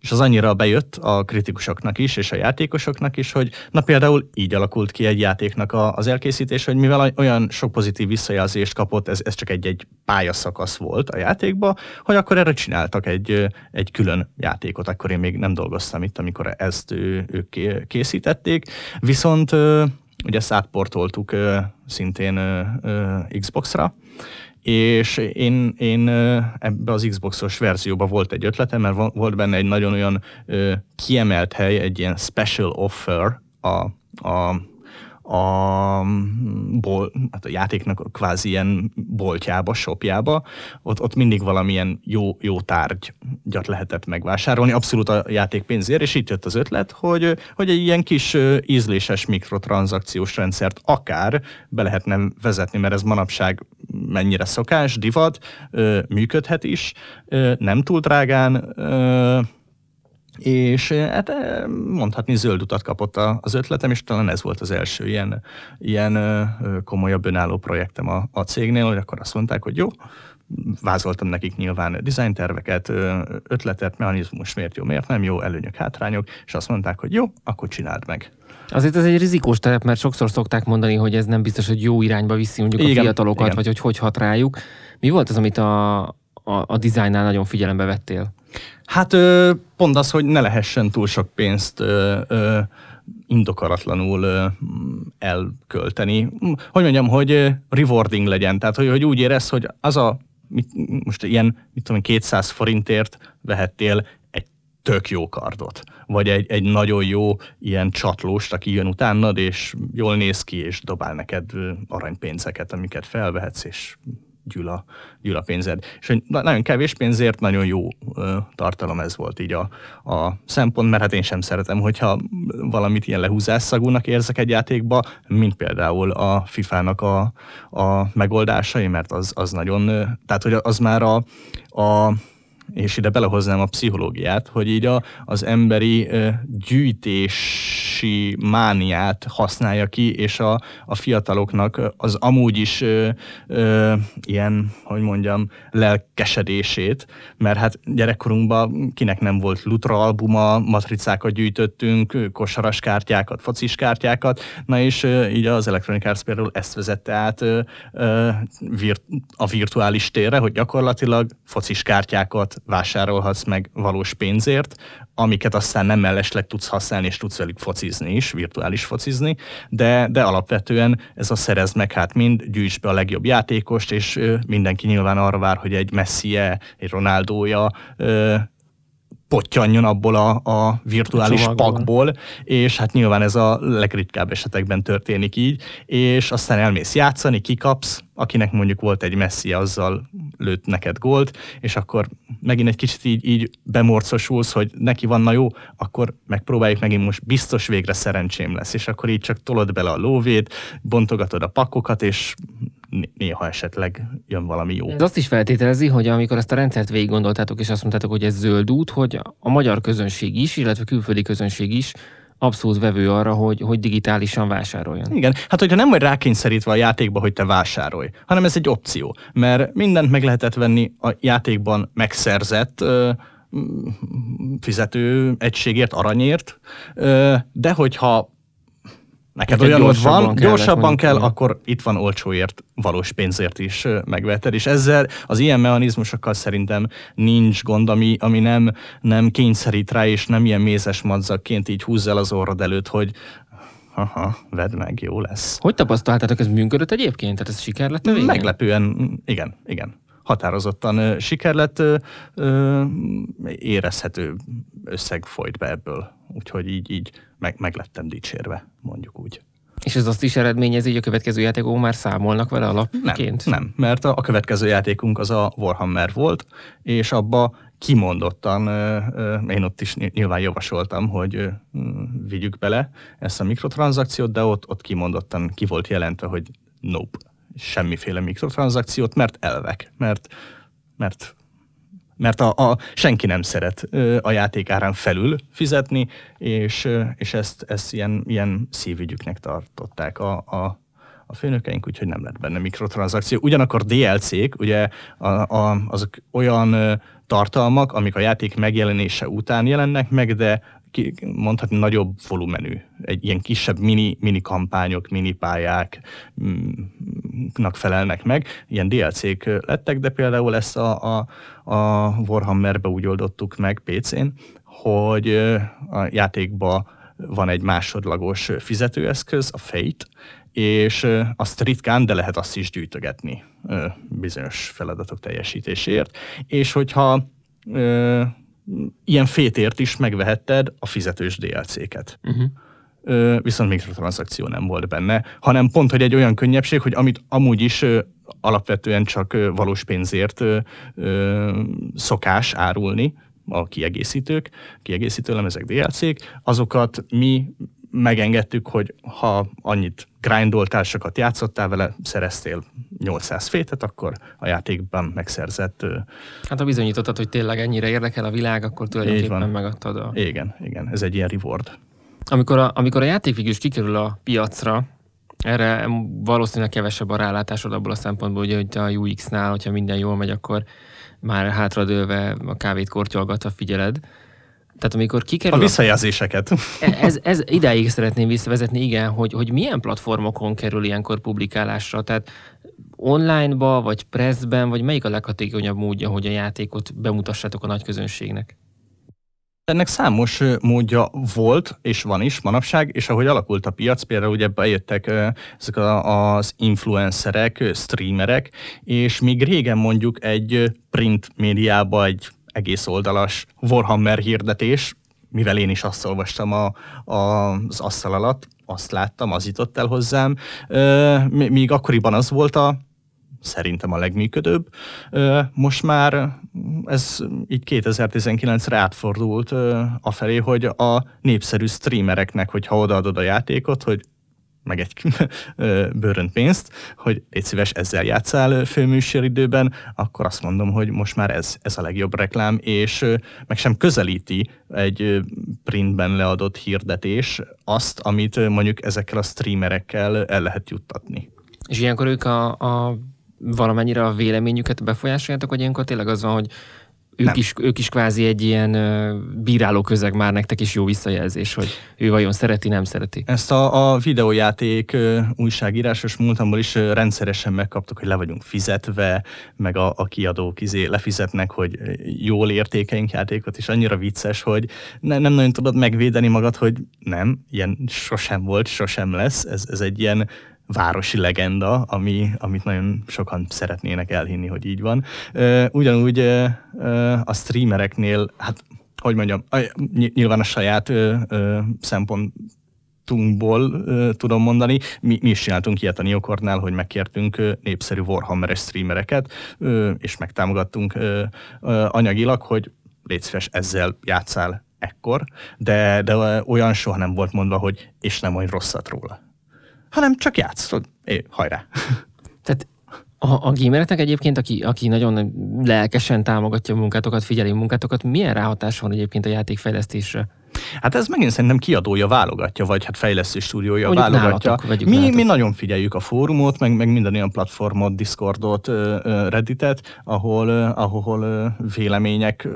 és az annyira bejött a kritikusoknak is, és a játékosoknak is, hogy na például így alakult ki egy játéknak a, az elkészítés, hogy mivel olyan sok pozitív visszajelzést kapott, ez, ez csak egy-egy pályaszakasz volt a játékba, hogy akkor erre csináltak egy, egy külön játékot, akkor én még nem dolgoztam itt, amikor ezt ők készítették, viszont ugye ezt szintén Xbox-ra, és én, én ebbe az Xboxos verzióba volt egy ötletem, mert volt benne egy nagyon olyan kiemelt hely, egy ilyen special offer a, a a, bol, hát a játéknak a kvázi ilyen boltjába, shopjába, ott, ott mindig valamilyen jó, jó tárgyat lehetett megvásárolni, abszolút a játék pénzért, és itt jött az ötlet, hogy, hogy egy ilyen kis ízléses mikrotranszakciós rendszert akár be lehetne vezetni, mert ez manapság mennyire szokás, divat, működhet is, nem túl drágán, és eh, hát eh, mondhatni zöld utat kapott az ötletem, és talán ez volt az első ilyen, ilyen komolyabb önálló projektem a, a cégnél, hogy akkor azt mondták, hogy jó, vázoltam nekik nyilván design terveket, ötletet, mechanizmus, miért jó, miért nem jó, előnyök, hátrányok, és azt mondták, hogy jó, akkor csináld meg. Azért ez egy rizikós terep, mert sokszor szokták mondani, hogy ez nem biztos, hogy jó irányba viszi mondjuk igen, a fiatalokat, igen. vagy hogy hogy hat rájuk. Mi volt az, amit a, a, a dizájnnál nagyon figyelembe vettél? Hát pont az, hogy ne lehessen túl sok pénzt indokaratlanul elkölteni. Hogy mondjam, hogy rewarding legyen, tehát hogy, hogy úgy érez, hogy az a mit, most ilyen, mit tudom, 200 forintért vehettél egy tök jó kardot, vagy egy, egy nagyon jó ilyen csatlóst, aki jön utánad, és jól néz ki, és dobál neked aranypénzeket, amiket felvehetsz, és gyűl a, gyűl a pénzed. És hogy nagyon kevés pénzért nagyon jó ö, tartalom ez volt így a, a szempont, mert hát én sem szeretem, hogyha valamit ilyen lehúzásszagúnak érzek egy játékba, mint például a FIFA-nak a, a megoldásai, mert az, az nagyon, tehát hogy az már a, a és ide belehoznám a pszichológiát, hogy így a, az emberi gyűjtési mániát használja ki, és a, a fiataloknak az amúgy is ö, ö, ilyen, hogy mondjam, lelkesedését, mert hát gyerekkorunkban kinek nem volt Lutra albuma, matricákat gyűjtöttünk, kosaras kártyákat, focis kártyákat, na és ö, így az Electronic Arts például ezt vezette át ö, ö, virt, a virtuális térre, hogy gyakorlatilag focis kártyákat vásárolhatsz meg valós pénzért, amiket aztán nem mellesleg tudsz használni, és tudsz velük focizni is, virtuális focizni, de, de alapvetően ez a szerezd meg, hát mind gyűjts be a legjobb játékost, és mindenki nyilván arra vár, hogy egy messi egy Ronaldója pottyanjon abból a, a virtuális A pakból, és hát nyilván ez a legritkább esetekben történik így, és aztán elmész játszani, kikapsz, akinek mondjuk volt egy messzi, azzal lőtt neked gólt, és akkor megint egy kicsit így, így bemorcosulsz, hogy neki van na jó, akkor megpróbáljuk megint most biztos végre szerencsém lesz, és akkor így csak tolod bele a lóvét, bontogatod a pakokat, és né- néha esetleg jön valami jó. Ez azt is feltételezi, hogy amikor ezt a rendszert végig gondoltátok, és azt mondtátok, hogy ez zöld út, hogy a magyar közönség is, illetve külföldi közönség is abszolút vevő arra, hogy, hogy digitálisan vásároljon. Igen, hát hogyha nem vagy rákényszerítve a játékba, hogy te vásárolj, hanem ez egy opció, mert mindent meg lehetett venni a játékban megszerzett ö, fizető egységért, aranyért, ö, de hogyha neked olyanod gyorsabban van, kellett gyorsabban kell, igen. akkor itt van olcsóért, valós pénzért is ö, megveheted, és ezzel az ilyen mechanizmusokkal szerintem nincs gond, ami, ami nem, nem kényszerít rá, és nem ilyen mézes madzakként így húzz el az orrod előtt, hogy Aha, vedd meg, jó lesz. Hogy tapasztaltátok, ez működött egyébként? Tehát ez siker lett a végén? Meglepően, igen, igen. Határozottan siker lett, érezhető összeg folyt be ebből. Úgyhogy így, így meg, meg lettem dicsérve, mondjuk úgy. És ez azt is eredményezi, hogy a következő játékok már számolnak vele Nem, alapként? nem, mert a, a következő játékunk az a Warhammer volt, és abba kimondottan, én ott is ny- nyilván javasoltam, hogy vigyük bele ezt a mikrotranszakciót, de ott, ott kimondottan ki volt jelentve, hogy nope, semmiféle mikrotranszakciót, mert elvek, mert, mert mert a, a, senki nem szeret a játék árán felül fizetni, és, és ezt, ezt ilyen, ilyen szívügyüknek tartották a, a, a főnökeink, úgyhogy nem lett benne mikrotranszakció. Ugyanakkor DLC-k, ugye a, a, azok olyan tartalmak, amik a játék megjelenése után jelennek meg, de mondhatni nagyobb volumenű. Egy ilyen kisebb mini, mini kampányok, mini pályák mm, felelnek meg. Ilyen DLC-k lettek, de például ezt a, a, a Warhammerbe úgy oldottuk meg PC-n, hogy a játékba van egy másodlagos fizetőeszköz, a Fate, és azt ritkán, de lehet azt is gyűjtögetni bizonyos feladatok teljesítéséért. És hogyha ilyen fétért is megvehetted a fizetős DLC-ket. Uh-huh. Ö, viszont mikrotranszakció nem volt benne, hanem pont, hogy egy olyan könnyebbség, hogy amit amúgy is ö, alapvetően csak ö, valós pénzért ö, ö, szokás árulni, a kiegészítők, kiegészítő lemezek, DLC-k, azokat mi megengedtük, hogy ha annyit grindoltál, sokat játszottál vele, szereztél 800 fétet, akkor a játékban megszerzett Hát ha bizonyítottad, hogy tényleg ennyire érdekel a világ, akkor tulajdonképpen megadtad a... igen, igen, ez egy ilyen reward. Amikor a, amikor a játék is kikerül a piacra, erre valószínűleg kevesebb a rálátásod abból a szempontból, hogy hogy a UX-nál, hogyha minden jól megy, akkor már hátradőlve a kávét kortyolgatva figyeled. Tehát amikor kikerül a visszajelzéseket. ez, ez idáig szeretném visszavezetni, igen, hogy, hogy milyen platformokon kerül ilyenkor publikálásra, tehát online-ba, vagy pressben, vagy melyik a leghatékonyabb módja, hogy a játékot bemutassátok a nagy közönségnek? Ennek számos módja volt, és van is manapság, és ahogy alakult a piac, például ugye bejöttek ezek az influencerek, streamerek, és még régen mondjuk egy print médiába egy egész oldalas Warhammer hirdetés, mivel én is azt olvastam a, a, az asztal alatt, azt láttam, az jutott el hozzám. Ö, m- Míg akkoriban az volt a szerintem a legműködőbb. Most már ez így 2019-re átfordult afelé, hogy a népszerű streamereknek, hogyha odaadod a játékot, hogy meg egy bőrönt pénzt, hogy légy szíves, ezzel játszál főműsoridőben, akkor azt mondom, hogy most már ez, ez a legjobb reklám, és meg sem közelíti egy printben leadott hirdetés azt, amit mondjuk ezekkel a streamerekkel el lehet juttatni. És ilyenkor ők a, a valamennyire a véleményüket befolyásoljátok, vagy ilyenkor tényleg az van, hogy ők, Nem. is, ők is kvázi egy ilyen bíráló közeg már nektek is jó visszajelzés, hogy ő vajon szereti, nem szereti. Ezt a, a videójáték újságírásos múltamból is rendszeresen megkaptuk, hogy le vagyunk fizetve, meg a, a kiadók izé lefizetnek, hogy jól értékeink játékot, és annyira vicces, hogy ne, nem nagyon tudod megvédeni magad, hogy nem, ilyen sosem volt, sosem lesz, ez, ez egy ilyen városi legenda, ami, amit nagyon sokan szeretnének elhinni, hogy így van. Ugyanúgy a streamereknél, hát hogy mondjam, nyilván a saját szempontunkból tudom mondani. Mi, mi is csináltunk ilyet a Neokornál, hogy megkértünk ö, népszerű Warhammeres streamereket, és megtámogattunk anyagilag, hogy légy szíves, ezzel játszál ekkor, de, de olyan soha nem volt mondva, hogy és nem mondj rosszat róla. Hanem csak játszod, é, hajrá. Tehát a, a gamereknek egyébként, aki, aki nagyon lelkesen támogatja a munkátokat, figyeli a munkátokat, milyen ráhatás van egyébként a játékfejlesztésre? Hát ez megint szerintem kiadója válogatja, vagy hát fejlesztő stúdiója Mondjuk válogatja. Nálatok, mi, mi nagyon figyeljük a fórumot, meg, meg minden olyan platformot, Discordot, Redditet, ahol, ahol vélemények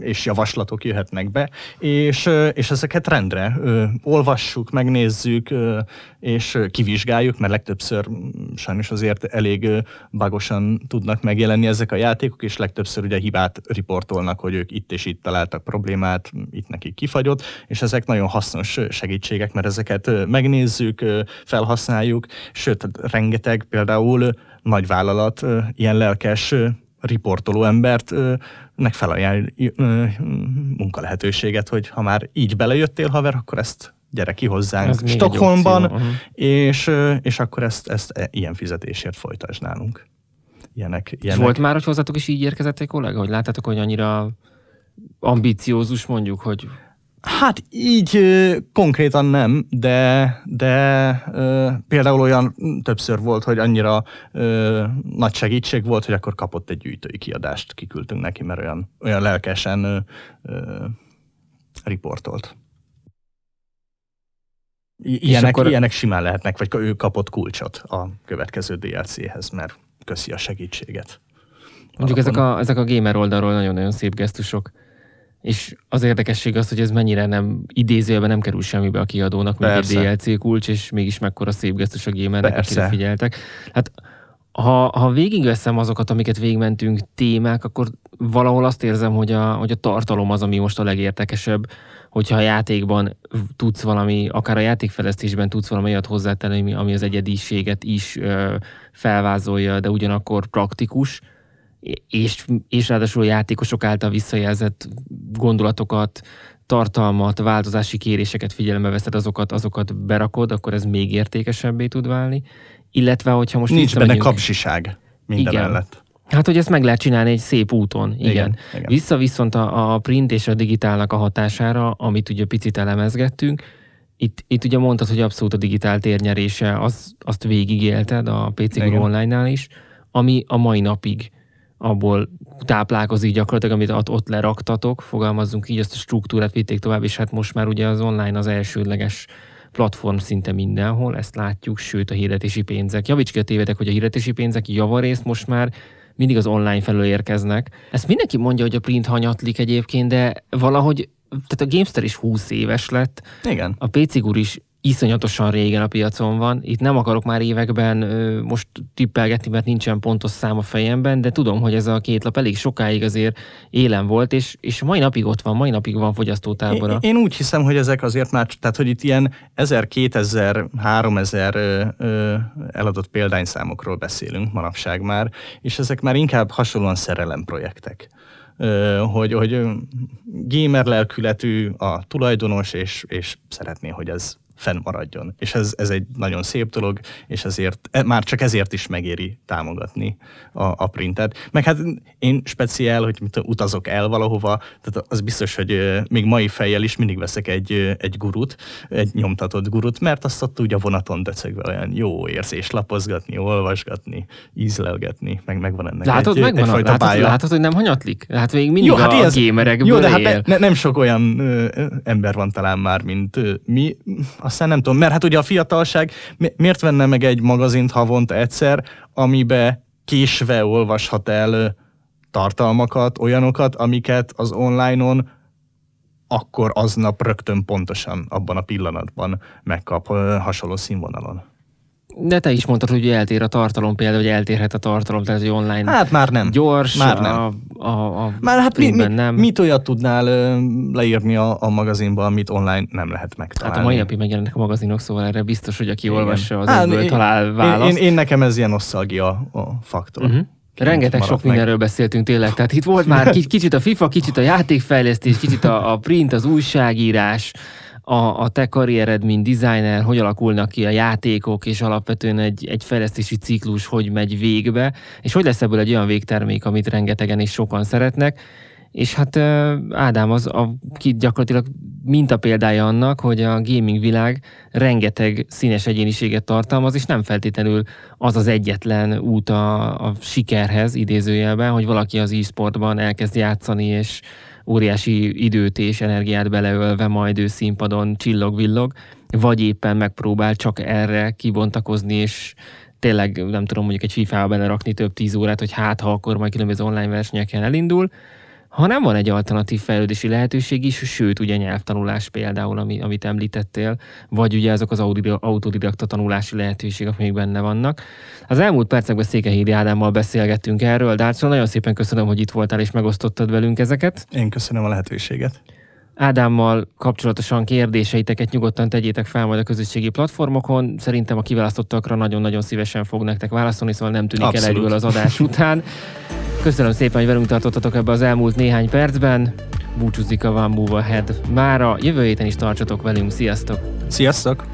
és javaslatok jöhetnek be, és, és ezeket rendre olvassuk, megnézzük, és kivizsgáljuk, mert legtöbbször sajnos azért elég bagosan tudnak megjelenni ezek a játékok, és legtöbbször ugye hibát riportolnak, hogy ők itt és itt találtak problémát, itt nekik kifagyott, és ezek nagyon hasznos segítségek, mert ezeket megnézzük, felhasználjuk, sőt, rengeteg például nagy vállalat ilyen lelkes riportoló embert nek felajánl munkalehetőséget, hogy ha már így belejöttél, haver, akkor ezt gyere ki hozzánk Ez Stockholmban, és, és akkor ezt, ezt e, ilyen fizetésért folytasd nálunk. Ilyenek, ilyenek. És volt már, hogy hozzatok is így érkezett egy kollega, hogy láttátok, hogy annyira ambiciózus mondjuk, hogy Hát így ö, konkrétan nem, de, de ö, például olyan többször volt, hogy annyira ö, nagy segítség volt, hogy akkor kapott egy gyűjtői kiadást, kiküldtünk neki, mert olyan, olyan lelkesen ö, ö, riportolt. Ilyenek, akkor... ilyenek simán lehetnek, vagy ő kapott kulcsot a következő DLC-hez, mert köszi a segítséget. Mondjuk ezek a, ezek a gamer oldalról nagyon-nagyon szép gesztusok. És az érdekesség az, hogy ez mennyire nem idézőjelben nem kerül semmibe a kiadónak, mint egy DLC kulcs, és mégis mekkora szép gesztus a gamernek, akire figyeltek. Hát ha, ha végigveszem azokat, amiket végigmentünk témák, akkor valahol azt érzem, hogy a, hogy a tartalom az, ami most a legértekesebb, hogyha a játékban tudsz valami, akár a játékfejlesztésben tudsz valami olyat hozzátenni, ami az egyediséget is ö, felvázolja, de ugyanakkor praktikus, és, és ráadásul játékosok által visszajelzett gondolatokat, tartalmat, változási kéréseket figyelembe veszed, azokat, azokat berakod, akkor ez még értékesebbé tud válni. Illetve, hogyha most Nincs benne kapsiság minden igen. mellett. Hát, hogy ezt meg lehet csinálni egy szép úton, igen. igen, igen. Vissza viszont a, a print és a digitálnak a hatására, amit ugye picit elemezgettünk, itt, itt ugye mondtad, hogy abszolút a digitál térnyerése, az, azt végigélted a PC Online-nál is, ami a mai napig abból táplálkozik gyakorlatilag, amit ott, ott leraktatok, fogalmazzunk így, azt a struktúrát vitték tovább, és hát most már ugye az online az elsődleges platform szinte mindenhol, ezt látjuk, sőt a hirdetési pénzek. Javíts ki a tévedek, hogy a hirdetési pénzek javarészt most már mindig az online felől érkeznek. Ezt mindenki mondja, hogy a print hanyatlik egyébként, de valahogy tehát a Gamester is 20 éves lett. Igen. A PC is iszonyatosan régen a piacon van. Itt nem akarok már években most tippelgetni, mert nincsen pontos szám a fejemben, de tudom, hogy ez a két lap elég sokáig azért élen volt, és, és mai napig ott van, mai napig van fogyasztótábora. Én, én úgy hiszem, hogy ezek azért már, tehát hogy itt ilyen 1000, 2000, 3000 ö, ö, eladott példányszámokról beszélünk manapság már, és ezek már inkább hasonlóan szerelem projektek hogy, hogy gamer lelkületű a tulajdonos, és, és szeretné, hogy ez fennmaradjon. És ez, ez egy nagyon szép dolog, és ezért, e, már csak ezért is megéri támogatni a, a printet. Meg hát én speciál, hogy mit utazok el valahova, tehát az biztos, hogy még mai fejjel is mindig veszek egy, egy gurut, egy nyomtatott gurut, mert azt ott ugye a vonaton decegve olyan jó érzés lapozgatni, olvasgatni, ízlelgetni, meg megvan ennek látod, egy, megvan, egyfajta látod, bája. látod, hogy nem hanyatlik? Hát még mindig jó, hát a ilyen, gémerekből Jó, de hát ne, ne, nem sok olyan ö, ember van talán már, mint ö, mi, aztán nem tudom, mert hát ugye a fiatalság miért venne meg egy magazint havonta egyszer, amibe késve olvashat el tartalmakat, olyanokat, amiket az online-on akkor aznap rögtön pontosan abban a pillanatban megkap hasonló színvonalon. De te is mondtad, hogy eltér a tartalom, például, hogy eltérhet a tartalom, tehát hogy online Hát már nem. Gyors, már nem. A, a, a már hát mi, mi, nem. mit olyat tudnál leírni a, a magazinba, amit online nem lehet megtalálni? Hát a mai napig megjelennek a magazinok, szóval erre biztos, hogy aki Igen. olvassa, az hát, egyből talál választ. Én, én, én nekem ez ilyen nosztalgia a faktor. Uh-huh. Rengeteg sok meg. mindenről beszéltünk tényleg. Tehát itt volt már kicsit a FIFA, kicsit a játékfejlesztés, kicsit a, a print, az újságírás, a, a te karriered, mint designer, hogy alakulnak ki a játékok, és alapvetően egy, egy fejlesztési ciklus hogy megy végbe, és hogy lesz ebből egy olyan végtermék, amit rengetegen és sokan szeretnek. És hát Ádám az a, ki gyakorlatilag példája annak, hogy a gaming világ rengeteg színes egyéniséget tartalmaz, és nem feltétlenül az az egyetlen út a, a sikerhez, idézőjelben, hogy valaki az e-sportban elkezd játszani, és óriási időt és energiát beleölve majd ő színpadon csillog-villog, vagy éppen megpróbál csak erre kibontakozni, és tényleg nem tudom mondjuk egy FIFA-ba belerakni több tíz órát, hogy hát ha akkor majd különböző online versenyeken elindul, hanem van egy alternatív fejlődési lehetőség is, sőt, ugye nyelvtanulás például, ami, amit említettél, vagy ugye azok az autodidakta tanulási lehetőségek, amik benne vannak. Az elmúlt percekben Székehídi Ádámmal beszélgettünk erről, de hát nagyon szépen köszönöm, hogy itt voltál és megosztottad velünk ezeket. Én köszönöm a lehetőséget. Ádámmal kapcsolatosan kérdéseiteket nyugodtan tegyétek fel majd a közösségi platformokon. Szerintem a kiválasztottakra nagyon-nagyon szívesen fog nektek válaszolni, szóval nem tűnik Abszolút. el az adás után. Köszönöm szépen, hogy velünk tartottatok ebbe az elmúlt néhány percben. Búcsúzik a One Move Ahead. Mára jövő héten is tartsatok velünk. Sziasztok! Sziasztok!